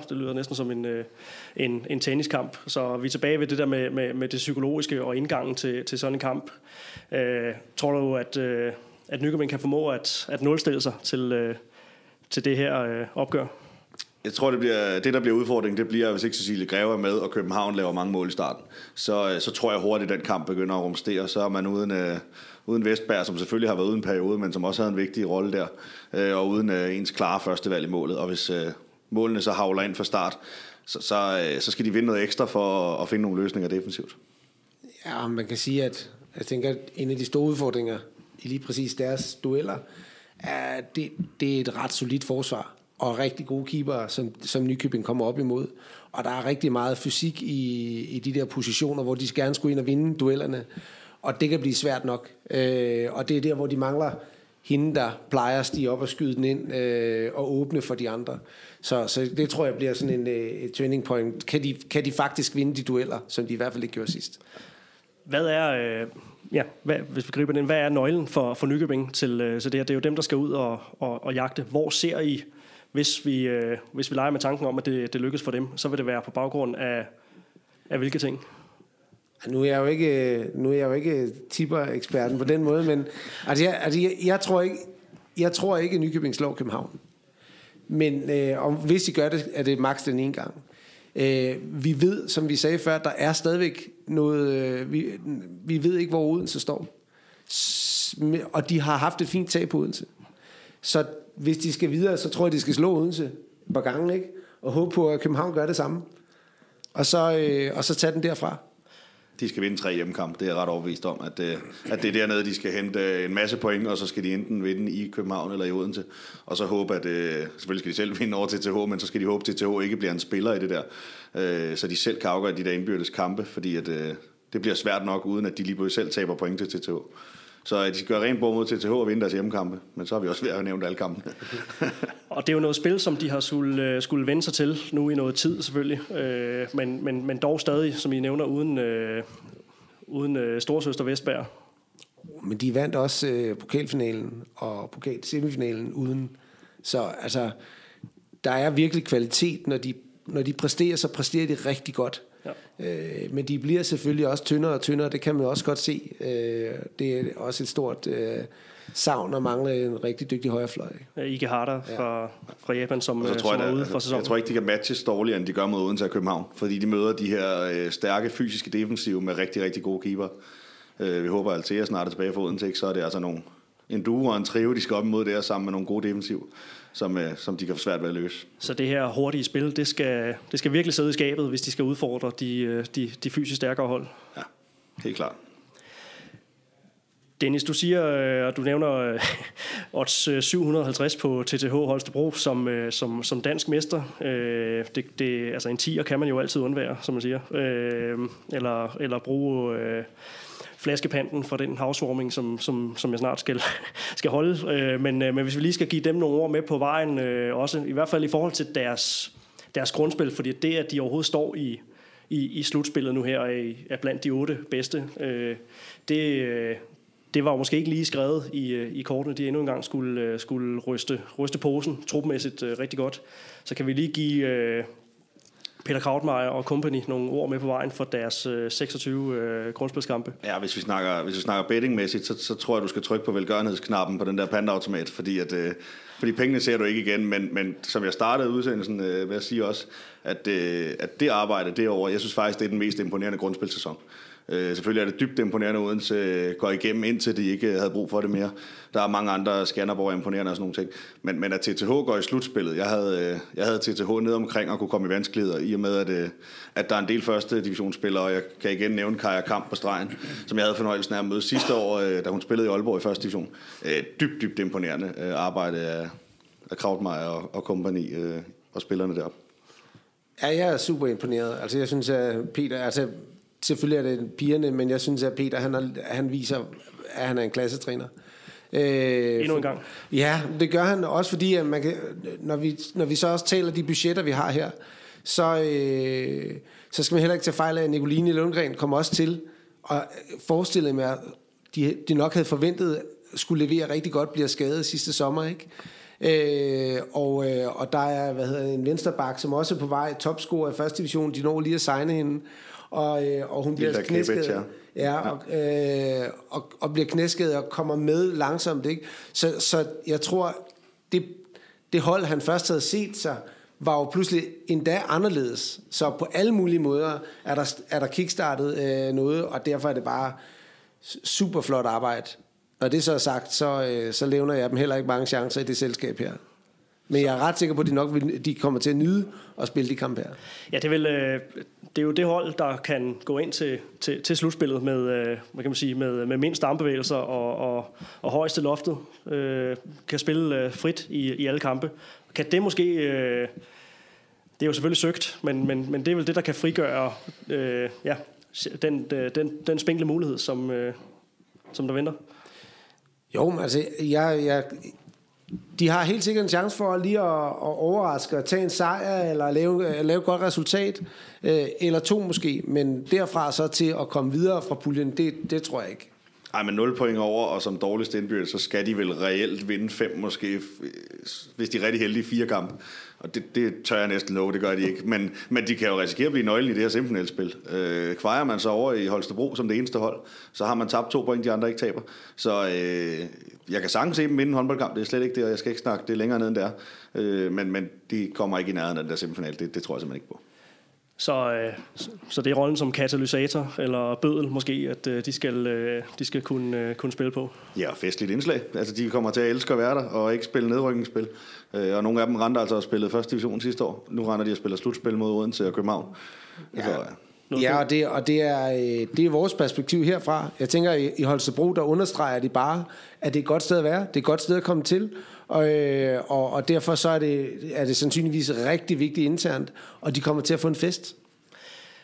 30-40. Det lyder næsten som en, øh, en, en tenniskamp. Så vi er tilbage ved det der med, med, med det psykologiske og indgangen til, til sådan en kamp. Øh, tror du, at, øh, at Nykøbing kan formå at, at nulstille sig til, øh, til det her øh, opgør? Jeg tror, det, bliver, det der bliver udfordringen, det bliver, hvis ikke Cecilie Greve er med, og København laver mange mål i starten. Så, øh, så tror jeg hurtigt, at den kamp begynder at rumstere. Så er man uden, øh, uden Vestberg, som selvfølgelig har været uden periode, men som også havde en vigtig rolle der. Øh, og uden øh, ens klare første valg i målet. Og hvis øh, målene så havler ind fra start, så, så, øh, så skal de vinde noget ekstra for at, at finde nogle løsninger defensivt. Ja, man kan sige, at jeg tænker, at en af de store udfordringer i lige præcis deres dueller, er, at det, det er et ret solidt forsvar og rigtig gode keeper, som, som Nykøbing kommer op imod. Og der er rigtig meget fysik i, i de der positioner, hvor de gerne skulle ind og vinde duellerne. Og det kan blive svært nok. Øh, og det er der, hvor de mangler hende, der plejer at stige op og skyde den ind øh, og åbne for de andre. Så, så det tror jeg bliver sådan en øh, et turning point. Kan de, kan de faktisk vinde de dueller, som de i hvert fald ikke gjorde sidst? Hvad er, øh, ja, hvad, hvis vi griber den, hvad er nøglen for, for Nykøbing til, øh, til det her? Det er jo dem, der skal ud og, og, og jagte. Hvor ser I, hvis vi, øh, hvis vi leger med tanken om, at det, det lykkes for dem, så vil det være på baggrund af, af hvilke ting? Nu er jeg jo ikke, øh, nu er jeg jo ikke tipper-eksperten på den måde, men altså jeg, altså jeg, jeg, tror ikke, jeg tror ikke, at Nykøbing slår København. Men øh, om, hvis de gør det, er det maks den ene gang. Øh, vi ved, som vi sagde før, der er stadigvæk noget... Øh, vi, vi ved ikke, hvor Odense står. S- og de har haft et fint tag på Odense. Så hvis de skal videre, så tror jeg, de skal slå Odense et par gange, ikke? Og håbe på, at København gør det samme. Og så, øh, og så tage den derfra de skal vinde tre hjemmekampe. Det er jeg ret overbevist om, at, øh, at det er dernede, de skal hente øh, en masse point, og så skal de enten vinde i København eller i Odense. Og så håbe, at øh, selvfølgelig skal de selv vinde over til TH, men så skal de håbe, at TH ikke bliver en spiller i det der, øh, så de selv kan afgøre de der indbyrdes kampe, fordi at, øh, det bliver svært nok, uden at de lige selv taber point til TH. Så de skal gøre rent bord mod TTH og vinde deres hjemmekampe. Men så har vi også ved at nævne alle kampene. og det er jo noget spil, som de har skulle, skulle vende sig til nu i noget tid selvfølgelig. Øh, men, men, men dog stadig, som I nævner, uden, øh, uden øh, storsøster Vestberg. Men de vandt også øh, pokalfinalen og pokalsemifinalen uden. Så altså, der er virkelig kvalitet, når de, når de præsterer, så præsterer de rigtig godt. Ja. Øh, men de bliver selvfølgelig også tyndere og tyndere, det kan man også godt se. Øh, det er også et stort øh, savn at mangle en rigtig dygtig højrefløj. Ja, Ike Harder ja. fra, fra Japan, som, så øh, tror som jeg, er ude for sæsonen. Jeg tror ikke, de kan matches dårligere, end de gør mod Odense og København, fordi de møder de her øh, stærke fysiske defensive med rigtig, rigtig gode keeper. Øh, vi håber, at Altea snart er tilbage for Odense, så er det altså nogle, en duo og en trio, de skal op imod der sammen med nogle gode defensiv som, øh, som de kan få svært ved at løse. Så det her hurtige spil, det skal, det skal virkelig sidde i skabet, hvis de skal udfordre de, øh, de, de fysisk stærkere hold. Ja, helt klart. Dennis, du siger, og øh, du nævner odds 750 på TTH Holstebro som, som, som dansk mester. Det, det, altså en 10'er kan man jo altid undvære, som man siger. Eller, eller bruge flaskepanden for den housewarming, som, som, som jeg snart skal, skal holde. Øh, men, øh, men hvis vi lige skal give dem nogle ord med på vejen, øh, også i hvert fald i forhold til deres, deres grundspil, fordi det, at de overhovedet står i, i, i slutspillet nu her, er, blandt de otte bedste, øh, det, øh, det var jo måske ikke lige skrevet i, øh, i kortene. De endnu engang skulle, øh, skulle ryste, ryste posen trupmæssigt øh, rigtig godt. Så kan vi lige give, øh, Peter Krautmeier og company nogle ord med på vejen for deres øh, 26 øh, grundspilskampe. Ja, hvis vi snakker, hvis vi snakker bettingmæssigt, så, så tror jeg, du skal trykke på velgørenhedsknappen på den der pandaautomat, fordi at, øh, fordi pengene ser du ikke igen, men, men som jeg startede udsendelsen øh, ved at sige også, at, øh, at det arbejde derovre, jeg synes faktisk, det er den mest imponerende grundspilsæson. Øh, selvfølgelig er det dybt imponerende, at Odense øh, går igennem, indtil de ikke øh, havde brug for det mere. Der er mange andre Skanderborg imponerende og sådan nogle ting. Men, men at TTH går i slutspillet, jeg havde, øh, jeg havde TTH ned omkring og kunne komme i vanskeligheder, i og med, at, at der er en del første divisionsspillere, og jeg kan igen nævne Kaja Kamp på stregen, som jeg havde fornøjelsen af at møde sidste år, da hun spillede i Aalborg i første division. Dybt, dybt imponerende arbejde af, af Krautmeier og, og kompagni og spillerne deroppe. Ja, jeg er super imponeret. Altså, jeg synes, at Peter... Altså, selvfølgelig er det pigerne, men jeg synes, at Peter, han, er, han viser, at han er en klassetræner. Øh, Endnu en gang. Ja, det gør han også, fordi at man kan, når, vi, når vi så også taler de budgetter, vi har her, så, øh, så skal man heller ikke tage fejl af, at Nicoline Lundgren kommer også til og forestille mig, at de, de nok havde forventet skulle levere rigtig godt, bliver skadet sidste sommer, ikke? Øh, og, øh, og der er hvad hedder, en vensterbak, som også er på vej, topscorer i første division, de når lige at signe hende, og, øh, og hun bliver knæsket. Ja. Ja, og, øh, og, og bliver knæsket og kommer med langsomt. Ikke? Så, så jeg tror, det, det hold, han først havde set sig, var jo pludselig endda anderledes. Så på alle mulige måder er der, er der kickstartet øh, noget, og derfor er det bare super flot arbejde. Når det så er sagt, så, øh, så levner jeg dem heller ikke mange chancer i det selskab her. Men jeg er ret sikker på, at de nok vil, de kommer til at nyde at spille de kampe her. Ja, det vel, øh, det er jo det hold, der kan gå ind til, til, til slutspillet med, øh, hvad kan man sige, med, med mindst armbevægelser og, og, og højeste loftet. Øh, kan spille øh, frit i, i alle kampe. Kan det måske... Øh, det er jo selvfølgelig søgt, men, men, men det er vel det, der kan frigøre øh, ja, den, øh, den, den spinkle mulighed, som, øh, som der venter. Jo, altså, jeg, jeg, de har helt sikkert en chance for lige at, at overraske og tage en sejr, eller lave, øh, lave et godt resultat, øh, eller to måske, men derfra så til at komme videre fra puljen, det, det tror jeg ikke. Ej, men 0 point over, og som dårligst indbyrdes, så skal de vel reelt vinde fem måske, øh, hvis de er rigtig heldige, fire kampe. Og det, det tør jeg næsten love, det gør de ikke. Men, men de kan jo risikere at blive nøglen i det her semifinalspil. Øh, kvejer man så over i Holstebro som det eneste hold, så har man tabt to point, de andre ikke taber. Så øh, jeg kan sagtens se dem vinde en håndboldkamp, det er slet ikke det, og jeg skal ikke snakke det længere ned end det er. Øh, men, men de kommer ikke i nærheden af den der semifinal, det, det tror jeg simpelthen ikke på. Så, øh, så det er rollen som katalysator eller bødel måske, at øh, de skal, øh, de skal kunne, øh, kunne spille på. Ja, festligt indslag. Altså, de kommer til at elske at være der og ikke spille nedrykningsspil. Øh, og nogle af dem render altså og spillede første division sidste år. Nu render de og spiller slutspil mod Odense og København. Ja. Så, ja. Ja, og, det, og det, er, øh, det er vores perspektiv herfra. Jeg tænker, i Holstebro, der understreger de bare, at det er et godt sted at være. Det er et godt sted at komme til. Og, øh, og, og derfor så er det, er det sandsynligvis rigtig vigtigt internt, og de kommer til at få en fest.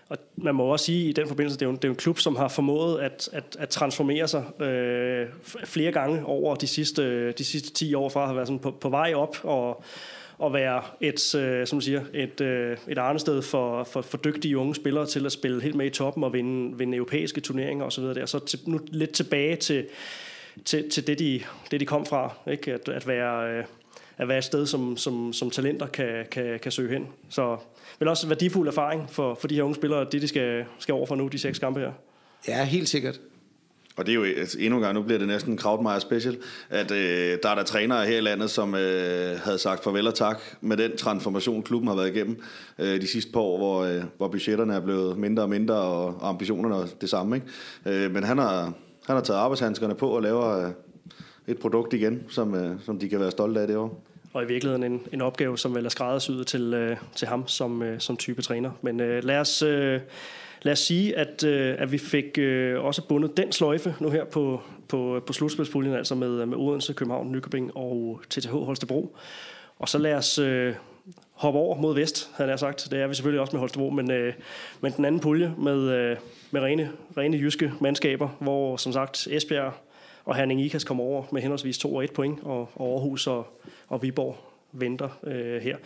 Og man må også sige i den forbindelse, det er jo, det er en klub, som har formået at, at, at transformere sig øh, flere gange over de sidste, de sidste 10 år, fra at have været sådan på, på vej op og, at være et, øh, som siger, et, øh, et arnested for, for, for dygtige unge spillere til at spille helt med i toppen og vinde, vinde europæiske turneringer osv. Der. Så til, nu lidt tilbage til, til, til det, de, det, de kom fra. Ikke? At, at, være, øh, at være et sted, som, som, som talenter kan, kan, kan søge hen. Så vel også værdifuld erfaring for, for de her unge spillere, det de skal, skal over for nu, de seks kampe her. Ja, helt sikkert. Og det er jo altså, endnu en gang, nu bliver det næsten Krautmeier special, at øh, der er der trænere her i landet, som øh, havde sagt farvel og tak med den transformation, klubben har været igennem øh, de sidste par år, hvor, øh, hvor budgetterne er blevet mindre og mindre, og, og ambitionerne er det samme. Ikke? Øh, men han har, han har taget arbejdshandskerne på og laver øh, et produkt igen, som, øh, som de kan være stolte af det år. Og i virkeligheden en, en opgave, som vel er skræddersyet til, øh, til ham som, øh, som type træner. Men øh, lad os... Øh, lad os sige, at, øh, at vi fik øh, også bundet den sløjfe nu her på, på, på slutspilspuljen, altså med, med Odense, København, Nykøbing og TTH Holstebro. Og så lad os øh, hoppe over mod vest, havde jeg sagt. Det er vi selvfølgelig også med Holstebro, men, øh, men den anden pulje med, øh, med rene, rene jyske mandskaber, hvor som sagt Esbjerg og Herning Ikas kommer over med henholdsvis 2 og 1 point, og, og Aarhus og, og Viborg venter øh, her.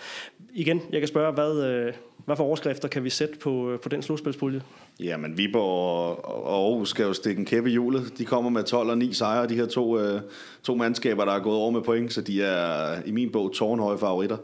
Igen, jeg kan spørge, hvad, øh, hvad for overskrifter kan vi sætte på, øh, på den slutspilspulje? Jamen, Viborg og Aarhus skal jo stikke en kæppe i hjulet. De kommer med 12 og 9 sejre, de her to, øh, to mandskaber, der er gået over med point, så de er i min bog tårnhøje favoritter.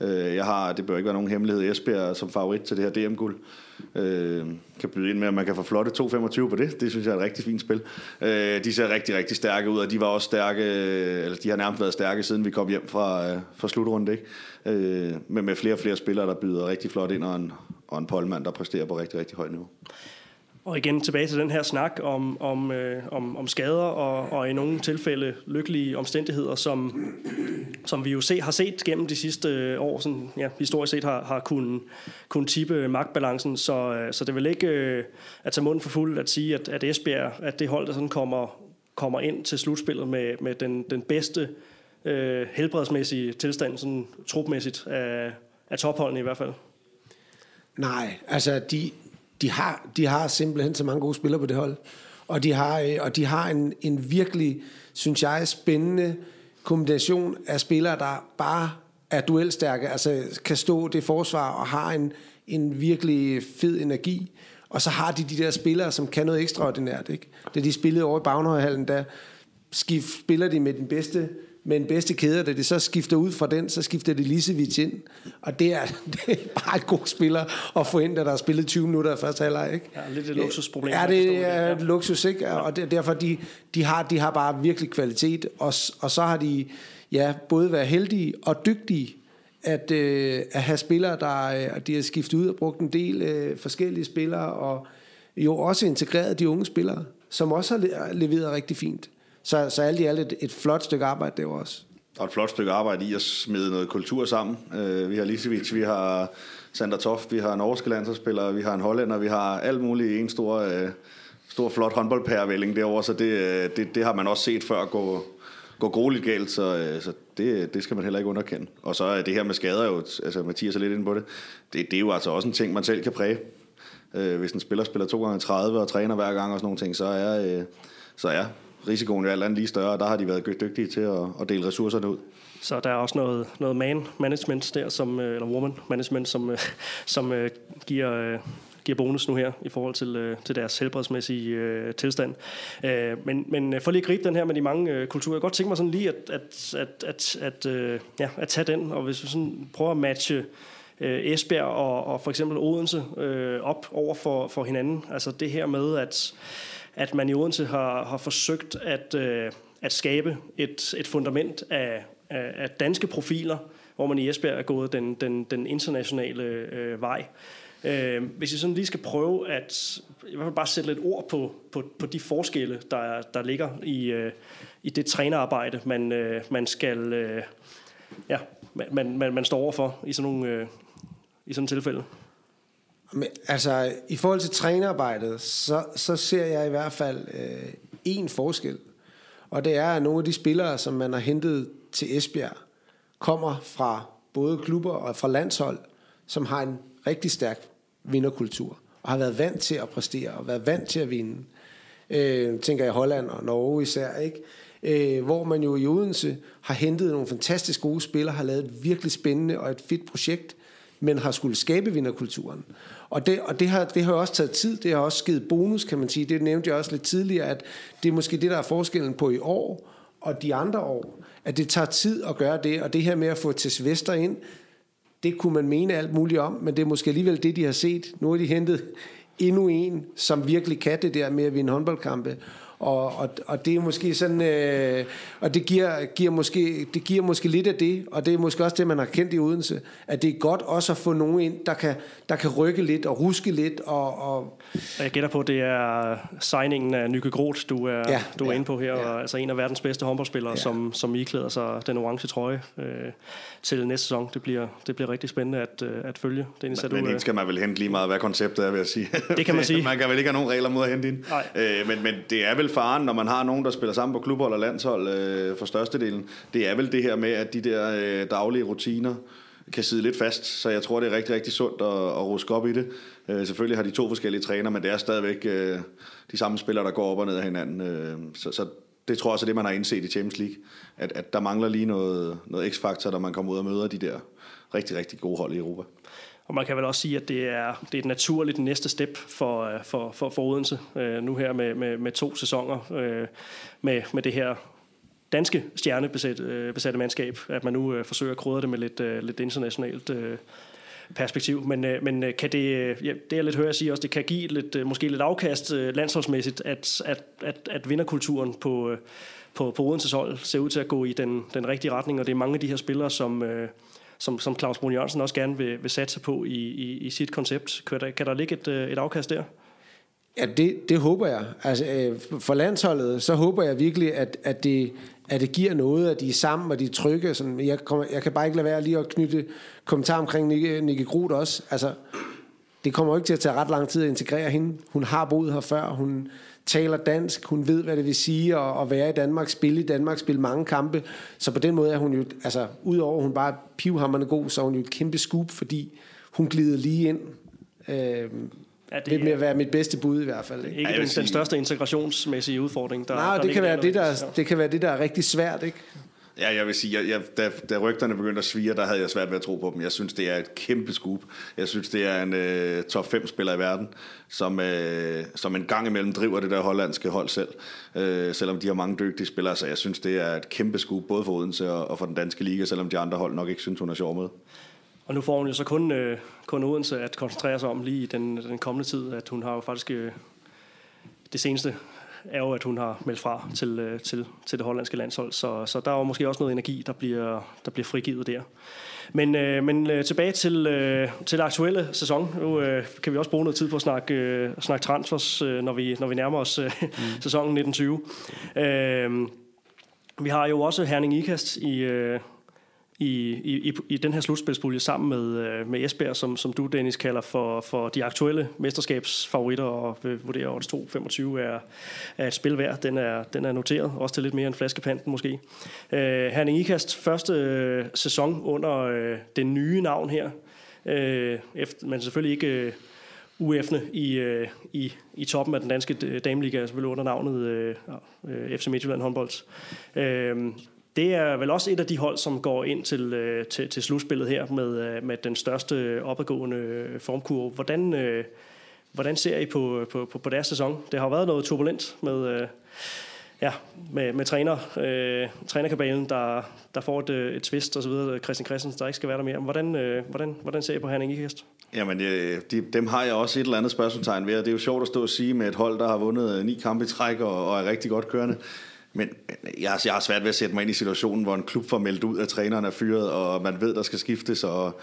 Øh, jeg har, det bør ikke være nogen hemmelighed, Esbjerg som favorit til det her DM-guld. Øh, øh, kan byde ind med, at man kan få flotte 2,25 på det. Det synes jeg er et rigtig fint spil. Øh, de ser rigtig, rigtig stærke ud, og de var også stærke, eller de har nærmest været stærke, siden vi kom hjem fra, øh, fra slutrunden. Ikke? Øh, men med flere og flere spillere, der byder rigtig flot ind, og en, og en polmand, der præsterer på rigtig, rigtig højt niveau. Og igen tilbage til den her snak om, om, øh, om, om skader og, og i nogle tilfælde lykkelige omstændigheder, som, som vi jo se, har set gennem de sidste øh, år, sådan, ja, historisk set har, har kunnet, kun tippe magtbalancen. Så, øh, så det vil ikke øh, at tage munden for fuld at sige, at, at Esbjerg, at det hold, der sådan kommer, kommer ind til slutspillet med, med den, den bedste øh, helbredsmæssige tilstand, sådan trupmæssigt af, af topholdene i hvert fald. Nej, altså de, de, har, de har simpelthen så mange gode spillere på det hold. Og de har, øh, og de har en, en virkelig, synes jeg, spændende kombination af spillere, der bare er duelstærke, altså kan stå det forsvar og har en, en virkelig fed energi. Og så har de de der spillere, som kan noget ekstraordinært. Ikke? Da de spillede over i Bagnhøjhallen, der skift, spiller de med den bedste med den bedste kæde, da de så skifter ud fra den, så skifter de Lisevic ind. Og det er, det er bare et god spiller at få ind, der har spillet 20 minutter i første halvleg. Ikke? Ja, lidt et luksusproblem. Ja, det er et luksus, ikke? Og det, derfor, de, de, har, de har bare virkelig kvalitet. Og, og så har de ja, både været heldige og dygtige at, øh, at have spillere, der øh, de har skiftet ud og brugt en del øh, forskellige spillere, og jo også integreret de unge spillere, som også har leveret rigtig fint. Så, så alt i alt et, et flot stykke arbejde det var også. Og et flot stykke arbejde i at smide noget kultur sammen. Øh, vi har Lisevic, vi har Sander Toft, vi har norske landsholdsspillere, vi har en hollænder, vi har alt muligt i en stor, øh, stor flot håndboldpærevælling derovre, så det, øh, det, det har man også set før gå, gå grueligt galt, så, øh, så det, det skal man heller ikke underkende. Og så er det her med skader jo, altså Mathias er lidt inde på det, det, det er jo altså også en ting, man selv kan præge. Øh, hvis en spiller spiller 2 gange 30 og træner hver gang og sådan nogle ting, så er, øh, så er risikoen jo alt andet lige større, og der har de været dygtige til at, at dele ressourcerne ud. Så der er også noget, noget man management der, som, øh, eller woman management, som, øh, som uh, giver, uh, giver bonus nu her i forhold til, uh, til deres helbredsmæssige uh, tilstand. Uh, men, men for lige at gribe den her med de mange uh, kulturer, jeg godt tænke mig sådan lige at, at, at, at, at, uh, ja, at tage den, og hvis vi sådan prøver at matche uh, Esbjerg og, og for eksempel Odense uh, op over for, for hinanden, altså det her med, at at man i Odense har, har forsøgt at, øh, at skabe et, et fundament af, af, af danske profiler, hvor man i Esbjerg er gået den, den, den internationale øh, vej. Øh, hvis jeg sådan lige skal prøve at i hvert fald bare sætte lidt ord på, på, på de forskelle, der, der ligger i, øh, i det trænerarbejde, man, øh, man skal øh, ja, man, man, man står overfor i sådan nogle øh, i sådan et tilfælde. Men, altså, i forhold til trænerarbejdet, så, så ser jeg i hvert fald øh, en forskel. Og det er, at nogle af de spillere, som man har hentet til Esbjerg, kommer fra både klubber og fra landshold, som har en rigtig stærk vinderkultur, og har været vant til at præstere, og været vant til at vinde. Øh, tænker jeg Holland og Norge især, ikke? Øh, hvor man jo i Odense har hentet nogle fantastisk gode spillere, har lavet et virkelig spændende og et fedt projekt, men har skulle skabe vinderkulturen. Og, det, og det, har, det har også taget tid, det har også givet bonus, kan man sige. Det nævnte jeg også lidt tidligere, at det er måske det, der er forskellen på i år og de andre år, at det tager tid at gøre det, og det her med at få til Vester ind, det kunne man mene alt muligt om, men det er måske alligevel det, de har set. Nu har de hentet endnu en, som virkelig kan det der med at vinde håndboldkampe. Og, og, og det er måske sådan, øh, og det giver, giver måske, det giver måske lidt af det, og det er måske også det, man har kendt i Odense, at det er godt også at få nogen ind, der kan, der kan rykke lidt og ruske lidt. Og, og jeg gætter på, det er signingen af Nykke Groth, du er, ja, du er ja, inde på her, ja. og altså en af verdens bedste håndboldspillere, ja. som, som iklæder sig den orange trøje øh, til næste sæson. Det bliver, det bliver rigtig spændende at, øh, at følge. Dennis, men, men ikke skal man vel hente lige meget, hvad konceptet er, vil jeg sige. Det kan man sige. man kan vel ikke have nogen regler mod at hente ind. Øh, men, men det er vel faren, når man har nogen, der spiller sammen på klubhold og landshold øh, for størstedelen. Det er vel det her med, at de der øh, daglige rutiner kan sidde lidt fast, så jeg tror, det er rigtig, rigtig sundt at, at ruske op i det. Øh, selvfølgelig har de to forskellige træner, men det er stadigvæk øh, de samme spillere, der går op og ned af hinanden. Øh, så, så det tror jeg også er det, man har indset i Champions League, at, at der mangler lige noget, noget x-faktor, når man kommer ud og møder de der rigtig, rigtig gode hold i Europa. Og man kan vel også sige, at det er, det er et naturligt næste step for, øh, for, for, for Odense, øh, nu her med, med, med to sæsoner, øh, med, med det her danske stjernebesatte øh, mandskab, at man nu øh, forsøger at krydre det med lidt, øh, lidt internationalt øh, perspektiv. Men, øh, men øh, kan det, øh, ja, det jeg lidt hører jeg sige også, det kan give lidt, måske lidt afkast landsholdsmæssigt, at, at, at, at vinderkulturen på, på, på Odenses hold ser ud til at gå i den, den rigtige retning, og det er mange af de her spillere, som... Som, som Claus Brun Jørgensen også gerne vil, vil satse på i, i, i sit koncept. Kan der, kan der ligge et, et afkast der? Ja, det, det håber jeg. Altså, øh, for landsholdet, så håber jeg virkelig, at, at, det, at det giver noget, at de er sammen, og de er trygge. Sådan, jeg, kommer, jeg kan bare ikke lade være lige at knytte kommentar omkring Nikke, Nikke Groth også. Altså, det kommer jo ikke til at tage ret lang tid at integrere hende. Hun har boet her før, hun taler dansk, hun ved, hvad det vil sige at, at være i Danmark, spille i Danmark, spille mange kampe. Så på den måde er hun jo, altså, udover at hun bare er pivhammerne god, så er hun jo et kæmpe scoop, fordi hun glider lige ind. Øh, Ja, det vil med at være mit bedste bud i hvert fald. Ikke, ikke den, den største integrationsmæssige udfordring. Der, Nej, der det, kan være det, der, det kan være det, der er rigtig svært, ikke? Ja, jeg vil sige, jeg, jeg, da, da rygterne begyndte at svire, der havde jeg svært ved at tro på dem. Jeg synes, det er et kæmpe scoop. Jeg synes, det er en uh, top 5 spiller i verden, som, uh, som en gang imellem driver det der hollandske hold selv, uh, selvom de har mange dygtige spillere. Så jeg synes, det er et kæmpe scoop, både for Odense og, og for den danske liga, selvom de andre hold nok ikke synes, hun er sjov med. Og nu får hun jo så kun, øh, kun Odense at koncentrere sig om lige i den, den kommende tid, at hun har jo faktisk øh, det seneste er jo, at hun har meldt fra til, øh, til, til det hollandske landshold. Så, så der er jo måske også noget energi, der bliver, der bliver frigivet der. Men, øh, men øh, tilbage til, øh, til den aktuelle sæson. Nu øh, kan vi også bruge noget tid på at snakke, øh, snakke transfers, øh, når, vi, når vi nærmer os øh, mm. sæsonen 1920. Øh, vi har jo også Herning Ikast i, øh, i, i, i den her slutspilspulje sammen med, øh, med Esbjerg, som, som du, Dennis, kalder for, for de aktuelle mesterskabsfavoritter, og vurderer odds 2,25 er, er et spil værd. Den er, den er noteret, også til lidt mere end flaskepanten måske. Uh, Herning Ikast første uh, sæson under uh, den nye navn her, uh, efter, men selvfølgelig ikke... Uh, UF'ne i, i, i toppen af den danske dameliga, selvfølgelig under navnet øh, FC Midtjylland håndbold. Øh, det er vel også et af de hold, som går ind til, øh, til, til slutspillet her med, øh, med den største opadgående øh, formkurve. Hvordan, øh, hvordan ser I på, på, på, på deres sæson? Det har været noget turbulent med, øh, ja, med, med træner, øh, trænerkabalen, der, der får et, øh, et twist og så videre. Christian Christensen, der ikke skal være der mere. Hvordan, øh, hvordan, hvordan ser I på Herning Ikast? Jamen, de, dem har jeg også et eller andet spørgsmålstegn ved. Det er jo sjovt at stå og sige med et hold, der har vundet ni kampe i træk og, og er rigtig godt kørende. Men øh, jeg, jeg har svært ved at sætte mig ind i situationen, hvor en klub får meldt ud, at træneren er fyret, og man ved, der skal skiftes, og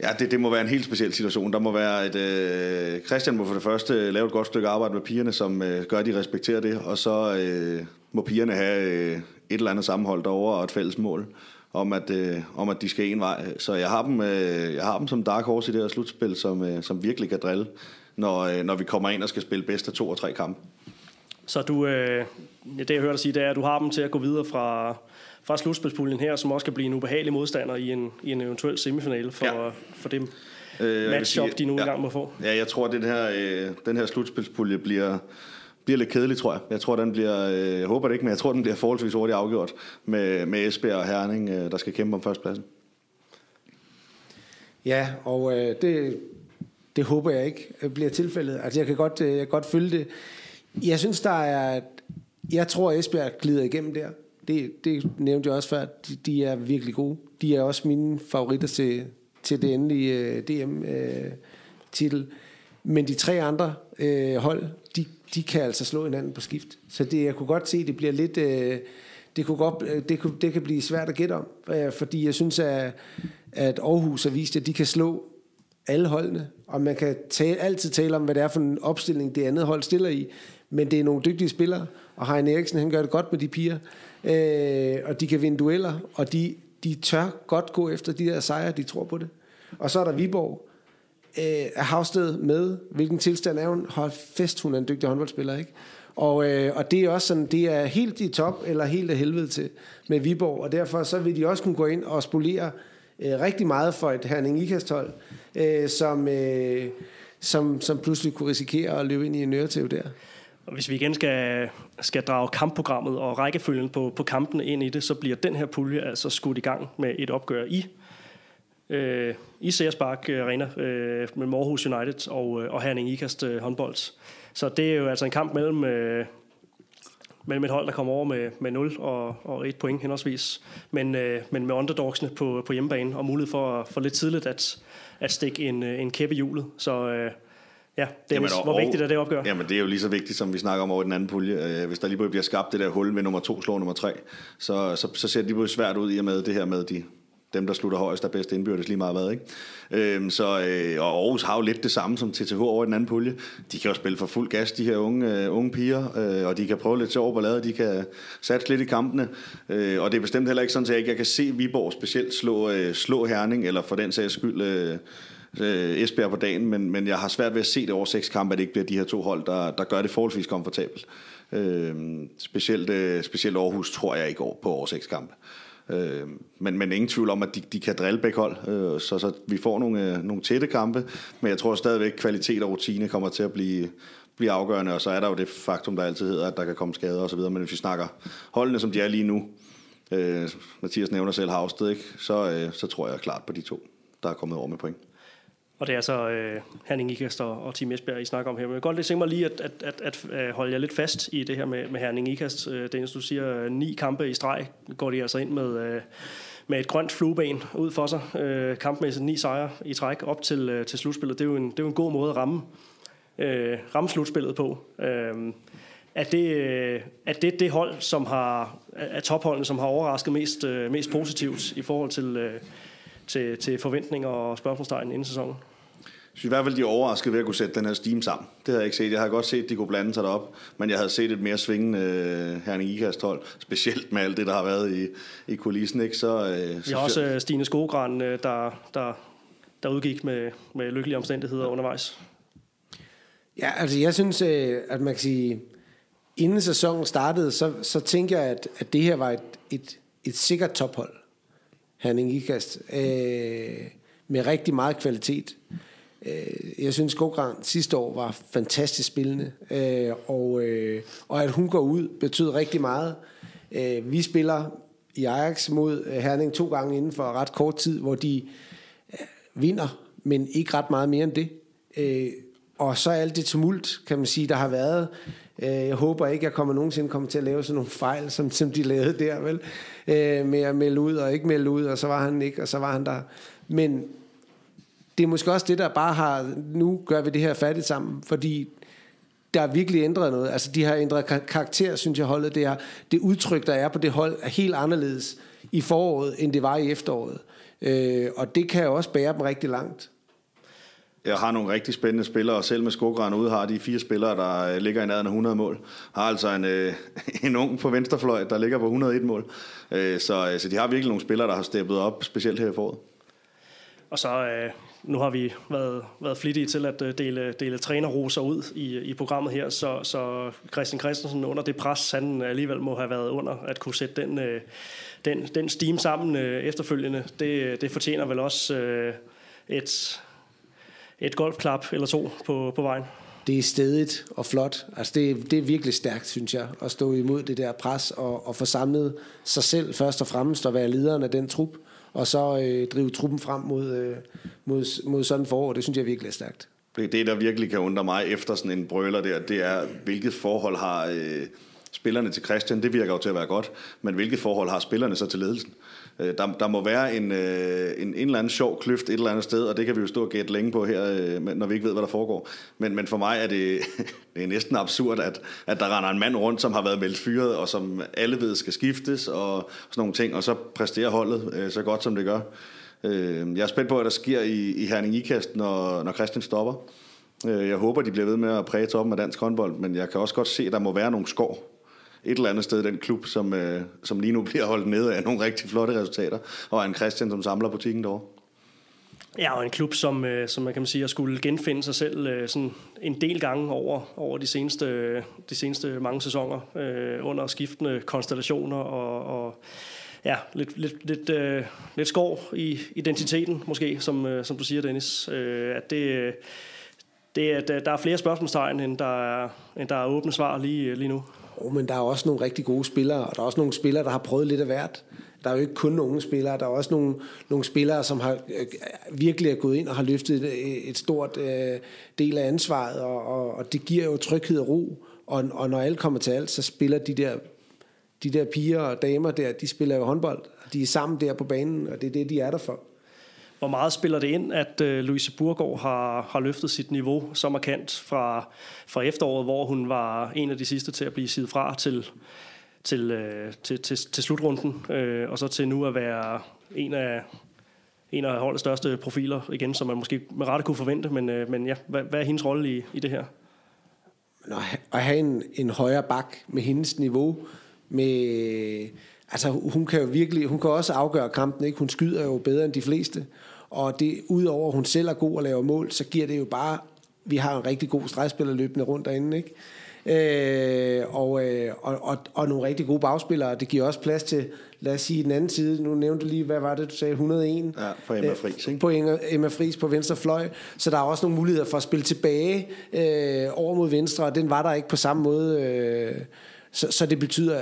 Ja, det, det må være en helt speciel situation. Der må være et... Øh, Christian må for det første lave et godt stykke arbejde med pigerne, som øh, gør, at de respekterer det, og så øh, må pigerne have øh, et eller andet sammenhold derover og et fælles mål om, at, øh, om at de skal en vej. Så jeg har dem, øh, jeg har dem som dark horse i det her slutspil, som, øh, som virkelig kan drille, når, øh, når vi kommer ind og skal spille bedst af to og tre kampe. Så du, øh, det jeg hører dig sige, det er, at du har dem til at gå videre fra, fra slutspilspuljen her, som også kan blive en ubehagelig modstander i en, i en eventuel semifinale for, ja. for dem øh, matchup, de nu ja, engang må få. Ja, jeg tror, at den her, øh, den her slutspilspulje bliver, bliver lidt kedelig, tror jeg. Jeg tror, den bliver, øh, jeg håber det ikke, men jeg tror, den bliver forholdsvis hurtigt afgjort med, med Esbjerg og Herning, øh, der skal kæmpe om førstepladsen. Ja, og øh, det, det håber jeg ikke bliver tilfældet. Altså, jeg kan godt, øh, jeg kan godt følge det. Jeg synes, der er... Jeg tror, Esbjerg glider igennem der. Det, det nævnte jeg også før. De, de er virkelig gode. De er også mine favoritter til, til det endelige øh, uh, DM-titel. Øh, uh, Men de tre andre uh, hold, de, de kan altså slå hinanden på skift. Så det, jeg kunne godt se, det bliver lidt... Uh, det, kunne godt, det, kunne, det kan blive svært at gætte om, uh, fordi jeg synes, at, at Aarhus har vist, at de kan slå alle holdene, og man kan tale, altid tale om, hvad det er for en opstilling, det andet hold stiller i. Men det er nogle dygtige spillere, og Hein Eriksen, han gør det godt med de piger. Øh, og de kan vinde dueller, og de, de tør godt gå efter de der sejre, de tror på det. Og så er der Viborg, øh, er Havsted med, hvilken tilstand er hun? Hold fest, hun er en dygtig håndboldspiller, ikke? Og, øh, og det er også sådan, det er helt i top, eller helt af helvede til med Viborg, og derfor så vil de også kunne gå ind og spolere øh, rigtig meget for et Herning Ikast-hold, øh, som, øh, som, som pludselig kunne risikere at løbe ind i en øretæv der. Og hvis vi igen skal, skal drage kampprogrammet og rækkefølgen på, på kampene ind i det, så bliver den her pulje altså skudt i gang med et opgør i øh, i Sears Park øh, Arena øh, med Aarhus United og, øh, og Herning Ikast øh, håndbold. Så det er jo altså en kamp mellem, øh, mellem et hold, der kommer over med, med 0 og, og 1 point henholdsvis, men, øh, men med underdogsene på, på hjemmebane og mulighed for, for lidt tidligt at, at stikke en, øh, en kæppe i hjulet. Så øh, Ja, det jamen, og, hvor vigtigt er det opgør? Jamen, det er jo lige så vigtigt, som vi snakker om over den anden pulje. Øh, hvis der lige bliver skabt det der hul med nummer to slår nummer tre, så, så, så ser det lige svært ud i og med det her med, de, dem, der slutter højst, er bedst indbyrdes lige meget hvad. Ikke? Øhm, så, øh, og Aarhus har jo lidt det samme som TTH over i den anden pulje. De kan jo spille for fuld gas, de her unge, øh, unge piger, øh, og de kan prøve lidt sjov ballade, de kan satse lidt i kampene. Øh, og det er bestemt heller ikke sådan, at jeg ikke jeg kan se Viborg specielt slå, øh, slå Herning, eller for den sags skyld... Øh, øh, Esbjerg på dagen, men, men jeg har svært ved at se det over seks kampe, at det ikke bliver de her to hold, der, der gør det forholdsvis komfortabelt. Øh, specielt, øh, specielt Aarhus tror jeg ikke på over seks kampe. Øh, men, men ingen tvivl om, at de, de kan drille begge hold, øh, så, så vi får nogle, øh, nogle tætte kampe, men jeg tror stadigvæk, at kvalitet og rutine kommer til at blive, blive afgørende, og så er der jo det faktum, der altid hedder, at der kan komme skader osv., men hvis vi snakker holdene, som de er lige nu, øh, Mathias nævner selv Havsted, ikke? Så, øh, så tror jeg klart på de to, der er kommet over med point. Og det er så øh, Herning Ikast og, og Team Esbjerg, I snakker om her. Men jeg kan godt tænke mig lige at, at, at, at, at holde jer lidt fast i det her med, med Herning Ikast. Øh, Dennis, du siger øh, ni kampe i streg, går de altså ind med, øh, med et grønt flueben ud for sig. Øh, kampmæssigt ni sejre i træk op til, øh, til slutspillet. Det er, jo en, det er jo en god måde at ramme, øh, ramme slutspillet på. Øh, er det, øh, er det det hold, som har, er topholdene, som har overrasket mest, øh, mest positivt i forhold til... Øh, til, til forventninger og spørgsmålstegn inden sæsonen? Jeg synes i hvert fald, de er overrasket ved at kunne sætte den her steam sammen. Det havde jeg ikke set. Jeg har godt set, at de kunne blande sig derop, men jeg havde set et mere svingende uh, Herning Ikast hold, specielt med alt det, der har været i, i kulissen. Ikke? Så, uh, Vi har også uh, Stine Skogran, uh, der, der, der udgik med, med lykkelige omstændigheder undervejs. Ja, altså jeg synes, at man kan sige, inden sæsonen startede, så, så tænker jeg, at, at det her var et, et, et sikkert tophold. Herning Ikast, øh, med rigtig meget kvalitet. Øh, jeg synes, Skogran sidste år var fantastisk spillende, øh, og, øh, og at hun går ud betyder rigtig meget. Øh, vi spiller i Ajax mod øh, Herning to gange inden for ret kort tid, hvor de øh, vinder, men ikke ret meget mere end det. Øh, og så alt det tumult, kan man sige, der har været. Øh, jeg håber ikke, at jeg kommer nogensinde kommer til at lave sådan nogle fejl, som, som de lavede der, vel? Øh, med at melde ud og ikke melde ud, og så var han ikke, og så var han der. Men det er måske også det, der bare har, nu gør vi det her færdigt sammen, fordi der er virkelig ændret noget. Altså, de har ændret karakter, synes jeg, holdet. Det, er, det udtryk, der er på det hold, er helt anderledes i foråret, end det var i efteråret. Øh, og det kan jo også bære dem rigtig langt jeg har nogle rigtig spændende spillere, og selv med Skogran ude har de fire spillere, der øh, ligger i nærheden af 100 mål. Har altså en, øh, en ung på venstrefløj, der ligger på 101 mål. Øh, så, øh, så de har virkelig nogle spillere, der har steppet op, specielt her i foråret. Og så øh, nu har vi været, været flittige til at øh, dele, dele trænerroser ud i, i programmet her, så, så Christian Christensen under det pres, han alligevel må have været under, at kunne sætte den, den, den steam sammen efterfølgende, det, det fortjener vel også et, et golfklap eller to på, på vejen. Det er stedigt og flot. Altså det, det er virkelig stærkt, synes jeg, at stå imod det der pres og, og få samlet sig selv først og fremmest og være lederen af den trup, og så øh, drive truppen frem mod, øh, mod, mod sådan forår. Det synes jeg virkelig er stærkt. Det, der virkelig kan undre mig efter sådan en brøler der, det er, hvilket forhold har øh, spillerne til Christian. Det virker jo til at være godt, men hvilket forhold har spillerne så til ledelsen? Øh, der, der må være en, øh, en, en eller anden sjov kløft et eller andet sted, og det kan vi jo stå og gætte længe på her, øh, når vi ikke ved, hvad der foregår. Men, men for mig er det, det er næsten absurd, at, at der render en mand rundt, som har været meldt fyret, og som alle ved skal skiftes, og sådan nogle ting, og så præsterer holdet øh, så godt, som det gør. Øh, jeg er spændt på, hvad der sker i, i Herning Ikast, når, når Christian stopper. Jeg håber, de bliver ved med at præge toppen af dansk håndbold, men jeg kan også godt se, at der må være nogle skår et eller andet sted den klub, som, øh, som lige nu bliver holdt nede af nogle rigtig flotte resultater, og en Christian, som samler butikken derovre. Ja, og en klub, som, øh, som man kan sige, at skulle genfinde sig selv øh, sådan en del gange over, over de, seneste, de seneste mange sæsoner, øh, under skiftende konstellationer og, og ja, lidt, lidt, lidt, øh, lidt skår i identiteten, måske, som, øh, som du siger, Dennis. Øh, at det, øh, det, at der er flere spørgsmålstegn, end der er, end der er åbne svar lige, øh, lige nu. Oh, men der er også nogle rigtig gode spillere, og der er også nogle spillere, der har prøvet lidt af hvert. Der er jo ikke kun unge spillere, der er også nogle, nogle spillere, som har øh, virkelig er gået ind og har løftet et, øh, et stort øh, del af ansvaret, og, og, og det giver jo tryghed og ro. Og, og når alt kommer til alt, så spiller de der, de der piger og damer der, de spiller jo håndbold, og de er sammen der på banen, og det er det, de er der for. Hvor meget spiller det ind, at øh, Louise Burgård har, har løftet sit niveau så markant fra, fra efteråret, hvor hun var en af de sidste til at blive sidet fra, til, til, øh, til, til, til slutrunden, øh, og så til nu at være en af, en af holdets største profiler igen, som man måske med rette kunne forvente, men, øh, men ja, hvad, hvad er hendes rolle i, i det her? At have en, en højere bak med hendes niveau, med, altså hun kan jo virkelig, hun kan også afgøre kampen, ikke? hun skyder jo bedre end de fleste, og det, udover at hun selv er god og laver mål, så giver det jo bare, vi har en rigtig god stregspiller løbende rundt derinde, ikke? Øh, og, øh, og, og, og nogle rigtig gode bagspillere. Det giver også plads til, lad os sige, den anden side. Nu nævnte du lige, hvad var det, du sagde? 101? Ja, på Emma øh, Friis, ikke? På Emma Friis på venstre fløj. Så der er også nogle muligheder for at spille tilbage øh, over mod venstre, og den var der ikke på samme måde. Øh, så, så det betyder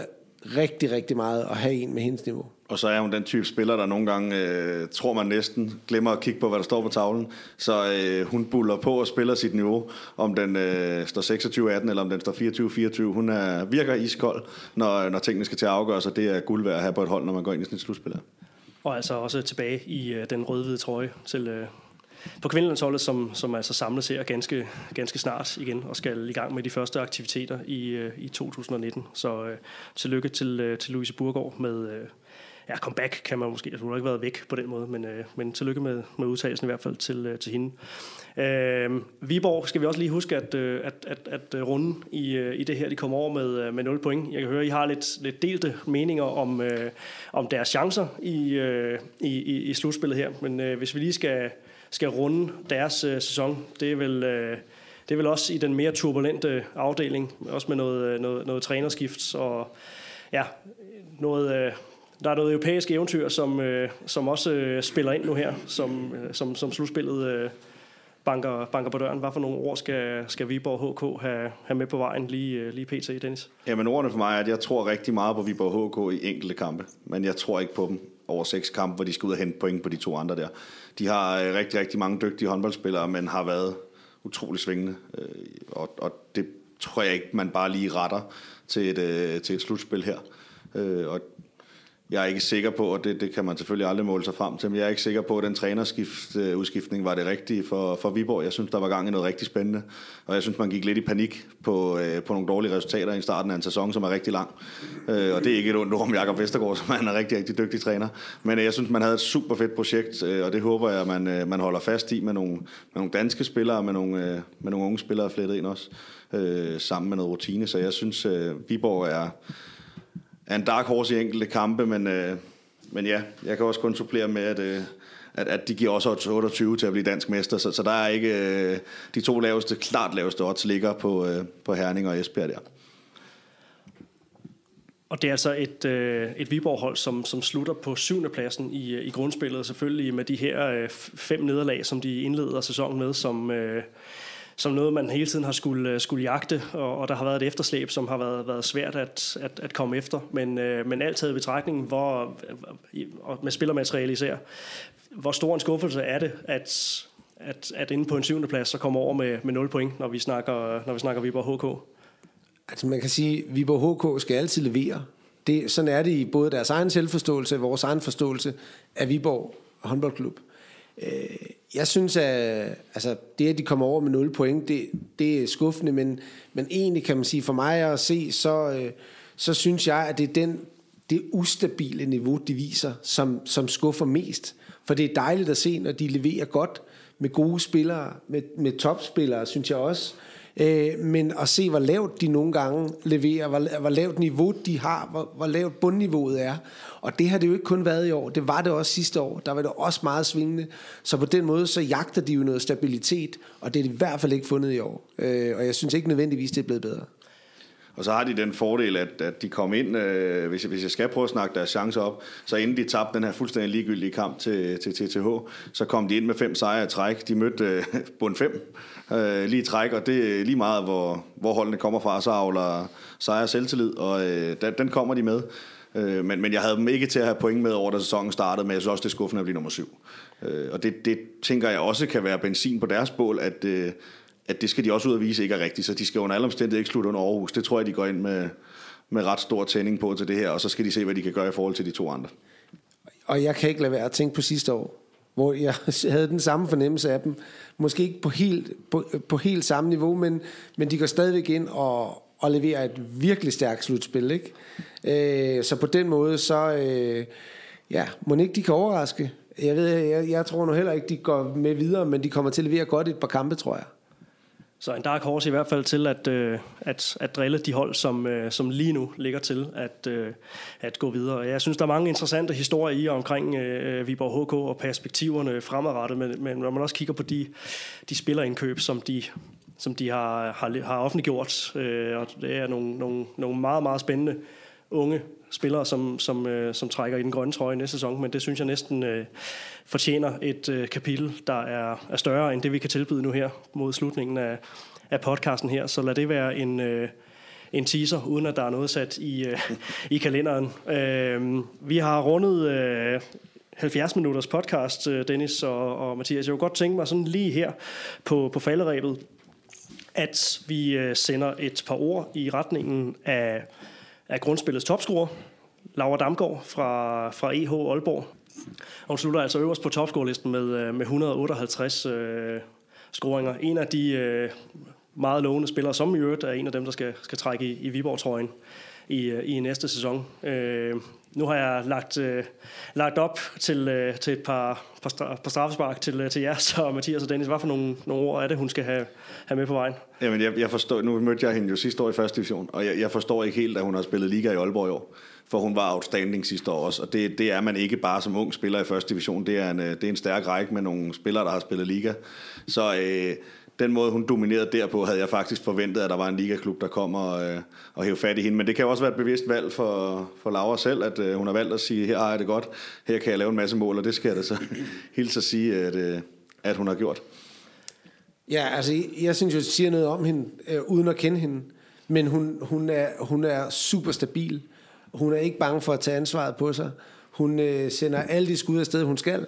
rigtig, rigtig meget at have en med hendes niveau. Og så er hun den type spiller, der nogle gange, øh, tror man næsten, glemmer at kigge på, hvad der står på tavlen. Så øh, hun buller på og spiller sit niveau, om den øh, står 26-18 eller om den står 24-24. Hun er, virker iskold, når, når tingene skal til at afgøre sig. Det er guld værd at have på et hold, når man går ind i sådan et slutspil. Og altså også tilbage i øh, den rødhvide trøje til, øh, på kvindelandsholdet, som, som altså samles her ganske, ganske snart igen og skal i gang med de første aktiviteter i, øh, i 2019. Så øh, tillykke til, øh, til Louise Burgård med, øh, ja, comeback kan man måske, altså hun har ikke været væk på den måde, men, øh, men tillykke med, med udtagelsen i hvert fald til, øh, til hende. Øh, Viborg skal vi også lige huske, at, øh, at, at, at øh, runden i, øh, i det her, de kommer over med, øh, med 0 point. Jeg kan høre, at I har lidt, lidt delte meninger om, øh, om deres chancer i, øh, i, i, i slutspillet her, men øh, hvis vi lige skal, skal runde deres øh, sæson, det er vel... Øh, det er vel også i den mere turbulente afdeling, også med noget, øh, noget, noget trænerskift og ja, noget, øh, der er noget europæisk eventyr, som, øh, som også øh, spiller ind nu her, som, øh, som, som slutspillet øh, banker, banker på døren. Hvad for nogle ord skal, skal Viborg HK have, have med på vejen lige, øh, lige pt. Dennis? Jamen ordene for mig er, at jeg tror rigtig meget på Viborg HK i enkelte kampe, men jeg tror ikke på dem over seks kampe, hvor de skal ud og hente point på de to andre der. De har øh, rigtig, rigtig mange dygtige håndboldspillere, men har været utrolig svingende, øh, og, og det tror jeg ikke, man bare lige retter til et, øh, til et slutspil her. Øh, og jeg er ikke sikker på, og det, det kan man selvfølgelig aldrig måle sig frem til, men jeg er ikke sikker på, at den trænerskift-udskiftning øh, var det rigtige for, for Viborg. Jeg synes, der var gang i noget rigtig spændende, og jeg synes, man gik lidt i panik på, øh, på nogle dårlige resultater i starten af en sæson, som er rigtig lang. Øh, og det er ikke et ondt om Jakob Vestergaard, som er en rigtig, rigtig dygtig træner. Men øh, jeg synes, man havde et super fedt projekt, øh, og det håber jeg, man, øh, man holder fast i med nogle, med nogle danske spillere, med nogle, øh, med nogle unge spillere flettet ind også, øh, sammen med noget rutine. Så jeg synes, øh, Viborg er er en dark horse i enkelte kampe, men, øh, men ja, jeg kan også kun supplere med, at, øh, at, at de giver også 28 til at blive dansk mester, så, så der er ikke øh, de to laveste, klart laveste odds ligger på, øh, på Herning og Esbjerg der. Og det er altså et, øh, et Viborg-hold, som, som slutter på syvende pladsen i, øh, i grundspillet, selvfølgelig med de her øh, fem nederlag, som de indleder sæsonen med, som, øh, som noget, man hele tiden har skulle, øh, skulle jagte, og, og der har været et efterslæb, som har været, været svært at, at, at komme efter. Men, øh, men alt taget i betragtning, hvor, øh, og med spillermateriale især, hvor stor en skuffelse er det, at, at, at inde på en syvende plads, så kommer over med, med 0 point, når vi snakker, når vi snakker Viborg HK? Altså man kan sige, at Viborg HK skal altid levere. Det, sådan er det i både deres egen selvforståelse og vores egen forståelse af Viborg håndboldklub. Øh, Øh, jeg synes, at altså, det, at de kommer over med 0 point, det, det er skuffende, men, men egentlig kan man sige, for mig at se, så, øh, så synes jeg, at det er den, det ustabile niveau, de viser, som, som skuffer mest. For det er dejligt at se, når de leverer godt med gode spillere, med, med topspillere, synes jeg også. Øh, Øh, men at se, hvor lavt de nogle gange leverer, hvor, hvor lavt niveau de har, hvor, hvor lavt bundniveauet er. Og det har det jo ikke kun været i år, det var det også sidste år, der var det også meget svingende. Så på den måde, så jagter de jo noget stabilitet, og det er de i hvert fald ikke fundet i år. Øh, og jeg synes ikke nødvendigvis, det er blevet bedre. Og så har de den fordel, at, at de kom ind, øh, hvis, jeg, hvis jeg skal prøve at snakke deres chancer op, så inden de tabte den her fuldstændig ligegyldige kamp til, til TTH, så kom de ind med fem sejre i træk. De mødte øh, bund 5 øh, lige træk, og det er lige meget, hvor, hvor holdene kommer fra, så afler og selvtillid, og øh, den, den kommer de med. Øh, men, men jeg havde dem ikke til at have point med over, da sæsonen startede, men jeg synes også, det er skuffende at blive nummer syv. Øh, og det, det tænker jeg også kan være benzin på deres bål, at, øh, at det skal de også ud og vise ikke er rigtigt, så de skal under alle omstændigheder ikke slutte under Aarhus. Det tror jeg, de går ind med, med ret stor tænding på til det her, og så skal de se, hvad de kan gøre i forhold til de to andre. Og jeg kan ikke lade være at tænke på sidste år, hvor jeg havde den samme fornemmelse af dem. Måske ikke på helt, på, på helt samme niveau, men, men de går stadigvæk ind og, og leverer et virkelig stærkt slutspil. Ikke? Øh, så på den måde, så øh, ja, må ikke de kan overraske. Jeg, ved, jeg, jeg tror nu heller ikke, de går med videre, men de kommer til at levere godt et par kampe, tror jeg. Så en dark horse i hvert fald til at, øh, at, at drille de hold, som, øh, som lige nu ligger til at, øh, at gå videre. Jeg synes, der er mange interessante historier i omkring øh, Viborg HK og perspektiverne fremadrettet, men, men når man også kigger på de, de spillerindkøb, som de, som de har, har, har offentliggjort, øh, og det er nogle, nogle, nogle meget, meget spændende unge spillere, som, som, øh, som trækker i den grønne trøje næste sæson, men det synes jeg næsten øh, fortjener et øh, kapitel, der er, er større end det, vi kan tilbyde nu her mod slutningen af, af podcasten her. Så lad det være en, øh, en teaser, uden at der er noget sat i, øh, i kalenderen. Øh, vi har rundet øh, 70 minutters podcast, øh, Dennis og, og Mathias. Jeg kunne godt tænke mig sådan lige her på, på falderæbet, at vi øh, sender et par ord i retningen af er grundspillets topscorer, Laura Damgaard fra, fra EH Aalborg. Og hun slutter altså øverst på topscorelisten med, øh, med 158 øh, scoringer. En af de øh, meget lovende spillere, som i øvrigt er en af dem, der skal, skal trække i, i Viborg-trøjen i, øh, i næste sæson. Øh, nu har jeg lagt, øh, lagt op til, øh, til et par, par, par straffespark til, øh, til jer, så Mathias og Dennis, hvad for nogle, nogle ord er det, hun skal have, have med på vejen? Jamen, jeg, jeg forstår, nu mødte jeg hende jo sidste år i første division, og jeg, jeg forstår ikke helt, at hun har spillet liga i Aalborg i år for hun var outstanding sidste år også, og det, det er man ikke bare som ung spiller i første division, det er en, øh, det er en stærk række med nogle spillere, der har spillet liga. Så øh, den måde, hun dominerede derpå, havde jeg faktisk forventet, at der var en ligaklub, der kom og, øh, og hæve fat i hende. Men det kan også være et bevidst valg for, for Laura selv, at øh, hun har valgt at sige, her har jeg det godt, her kan jeg lave en masse mål, og det skal jeg da så hilse at sige, at, øh, at hun har gjort. Ja, altså jeg synes jo, det siger noget om hende, øh, uden at kende hende. Men hun, hun, er, hun er super stabil. Hun er ikke bange for at tage ansvaret på sig. Hun øh, sender alle de skud afsted, hun skal.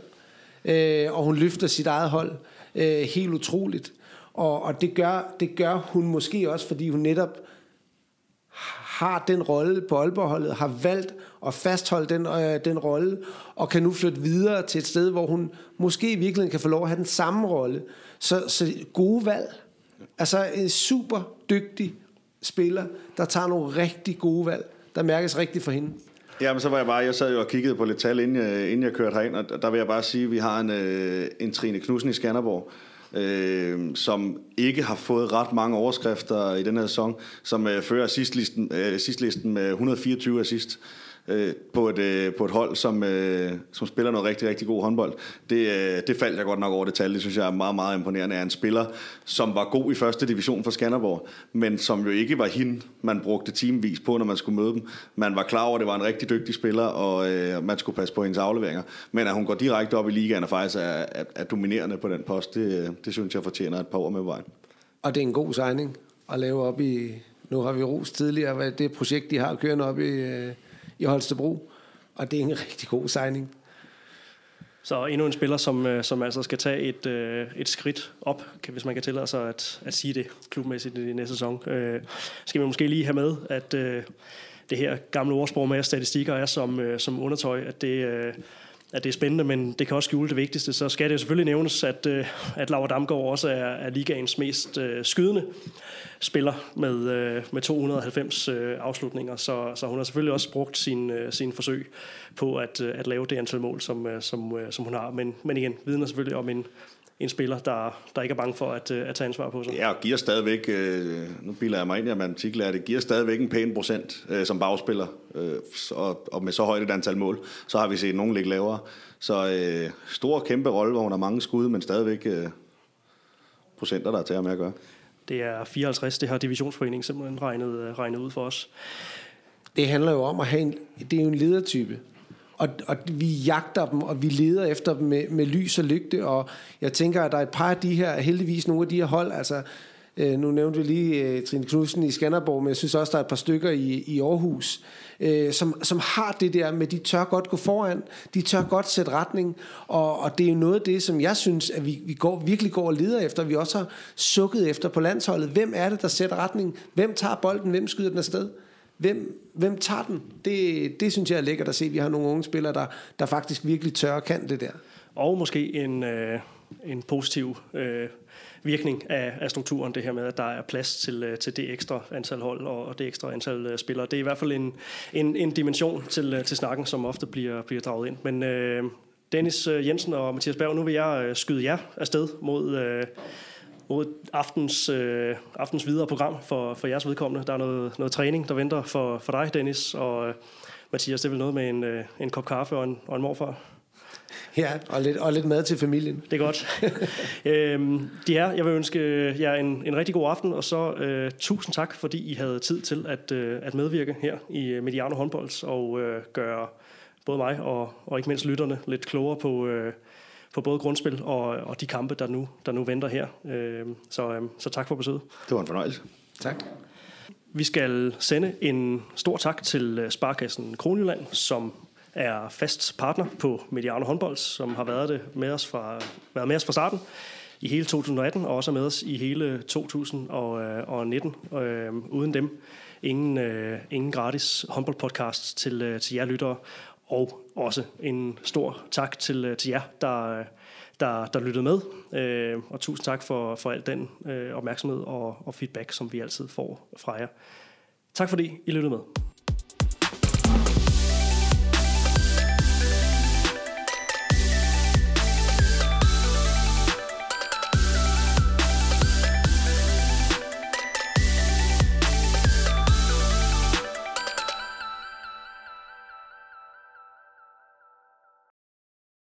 Øh, og hun løfter sit eget hold øh, helt utroligt. Og, og det, gør, det gør hun måske også, fordi hun netop har den rolle på Aalborg-holdet, har valgt at fastholde den, øh, den rolle, og kan nu flytte videre til et sted, hvor hun måske i virkeligheden kan få lov at have den samme rolle. Så, så gode valg. Altså en super dygtig spiller, der tager nogle rigtig gode valg, der mærkes rigtigt for hende. Jamen så var jeg bare, jeg sad jo og kiggede på lidt tal, inden jeg, inden jeg kørte herind, og der vil jeg bare sige, at vi har en, øh, en Trine Knudsen i Skanderborg, øh, som ikke har fået ret mange overskrifter i den her sæson, som øh, fører assistlisten, øh, assistlisten med 124 assist. øh, Øh, på, et, øh, på et hold, som, øh, som spiller noget rigtig, rigtig god håndbold. Det, øh, det faldt jeg godt nok over det tal. Det synes jeg er meget, meget imponerende af en spiller, som var god i første division for Skanderborg, men som jo ikke var hende, man brugte teamvis på, når man skulle møde dem. Man var klar over, at det var en rigtig dygtig spiller, og øh, man skulle passe på hendes afleveringer. Men at hun går direkte op i ligaen og faktisk er, er, er dominerende på den post, det, øh, det synes jeg fortjener et par år med vejen. Og det er en god signing at lave op i... Nu har vi ros tidligere, hvad det projekt, de har kørende op i, øh, i Holstebro, og det er en rigtig god signing. Så endnu en spiller, som, øh, som altså skal tage et, øh, et skridt op, hvis man kan tillade sig at, at sige det klubmæssigt i næste sæson. Øh, skal vi måske lige have med, at øh, det her gamle ordsprog med, statistikker er som, øh, som undertøj, at det, øh, at det er spændende, men det kan også skjule det vigtigste. Så skal det jo selvfølgelig nævnes, at, øh, at Laura Damgaard også er, er ligaens mest øh, skydende spiller med, øh, med 290 øh, afslutninger, så, så hun har selvfølgelig også brugt sin, øh, sin forsøg på at, øh, at lave det antal mål, som, øh, som, øh, som hun har. Men, men igen, vidner selvfølgelig om en, en spiller, der, der ikke er bange for at, øh, at tage ansvar på sig. Ja, og giver stadigvæk, øh, nu bilder jeg mig ind i matematik, det giver stadigvæk en pæn procent øh, som bagspiller, og, og med så højt et antal mål, så har vi set nogen ligge lavere. Så øh, stor, kæmpe rolle, hvor hun har mange skud, men stadigvæk øh, procenter, der er til med at gøre. Det er 54, det har divisionsforeningen simpelthen regnet, regnet ud for os. Det handler jo om at have en, det er jo en ledertype. Og, og vi jagter dem, og vi leder efter dem med, med lys og lygte, og jeg tænker, at der er et par af de her, heldigvis nogle af de her hold, altså øh, nu nævnte vi lige øh, Trine Knudsen i Skanderborg, men jeg synes også, der er et par stykker i, i Aarhus, øh, som, som har det der med, de tør godt gå foran, de tør godt sætte retning, og, og det er jo noget af det, som jeg synes, at vi, vi går, virkelig går og leder efter, vi også har sukket efter på landsholdet. Hvem er det, der sætter retning? Hvem tager bolden? Hvem skyder den afsted? Hvem, hvem tager den? Det, det synes jeg er lækkert at se. Vi har nogle unge spillere, der, der faktisk virkelig tør og kan det der. Og måske en, øh, en positiv øh, virkning af, af strukturen, det her med, at der er plads til, øh, til det ekstra antal hold og, og det ekstra antal øh, spillere. Det er i hvert fald en, en, en dimension til, øh, til snakken, som ofte bliver, bliver draget ind. Men øh, Dennis øh, Jensen og Mathias Berg, nu vil jeg øh, skyde jer afsted mod... Øh, mod aftens, øh, aftens videre program for, for jeres vedkommende. Der er noget, noget træning, der venter for, for dig, Dennis, og øh, Mathias, det er vel noget med en, øh, en kop kaffe og en, og en morfar? Ja, og lidt, og lidt mad til familien. Det er godt. øhm, de her, jeg vil ønske jer en, en rigtig god aften, og så øh, tusind tak, fordi I havde tid til at, øh, at medvirke her i Mediano Håndbolds og øh, gøre både mig og, og ikke mindst lytterne lidt klogere på, øh, på både grundspil og, og de kampe, der nu, der nu venter her. Øh, så, øh, så tak for besøget. Det var en fornøjelse. Tak. Vi skal sende en stor tak til Sparkassen Kronjylland, som er fast partner på Mediano Håndbold, som har været, det med os fra, været med os fra starten i hele 2018, og også er med os i hele 2019. Øh, uden dem, ingen, øh, ingen gratis håndboldpodcast til, øh, til jer lyttere. Og også en stor tak til, øh, til jer, der, øh, der, der lyttede med. Øh, og tusind tak for, for al den øh, opmærksomhed og, og feedback, som vi altid får fra jer. Tak fordi I lyttede med.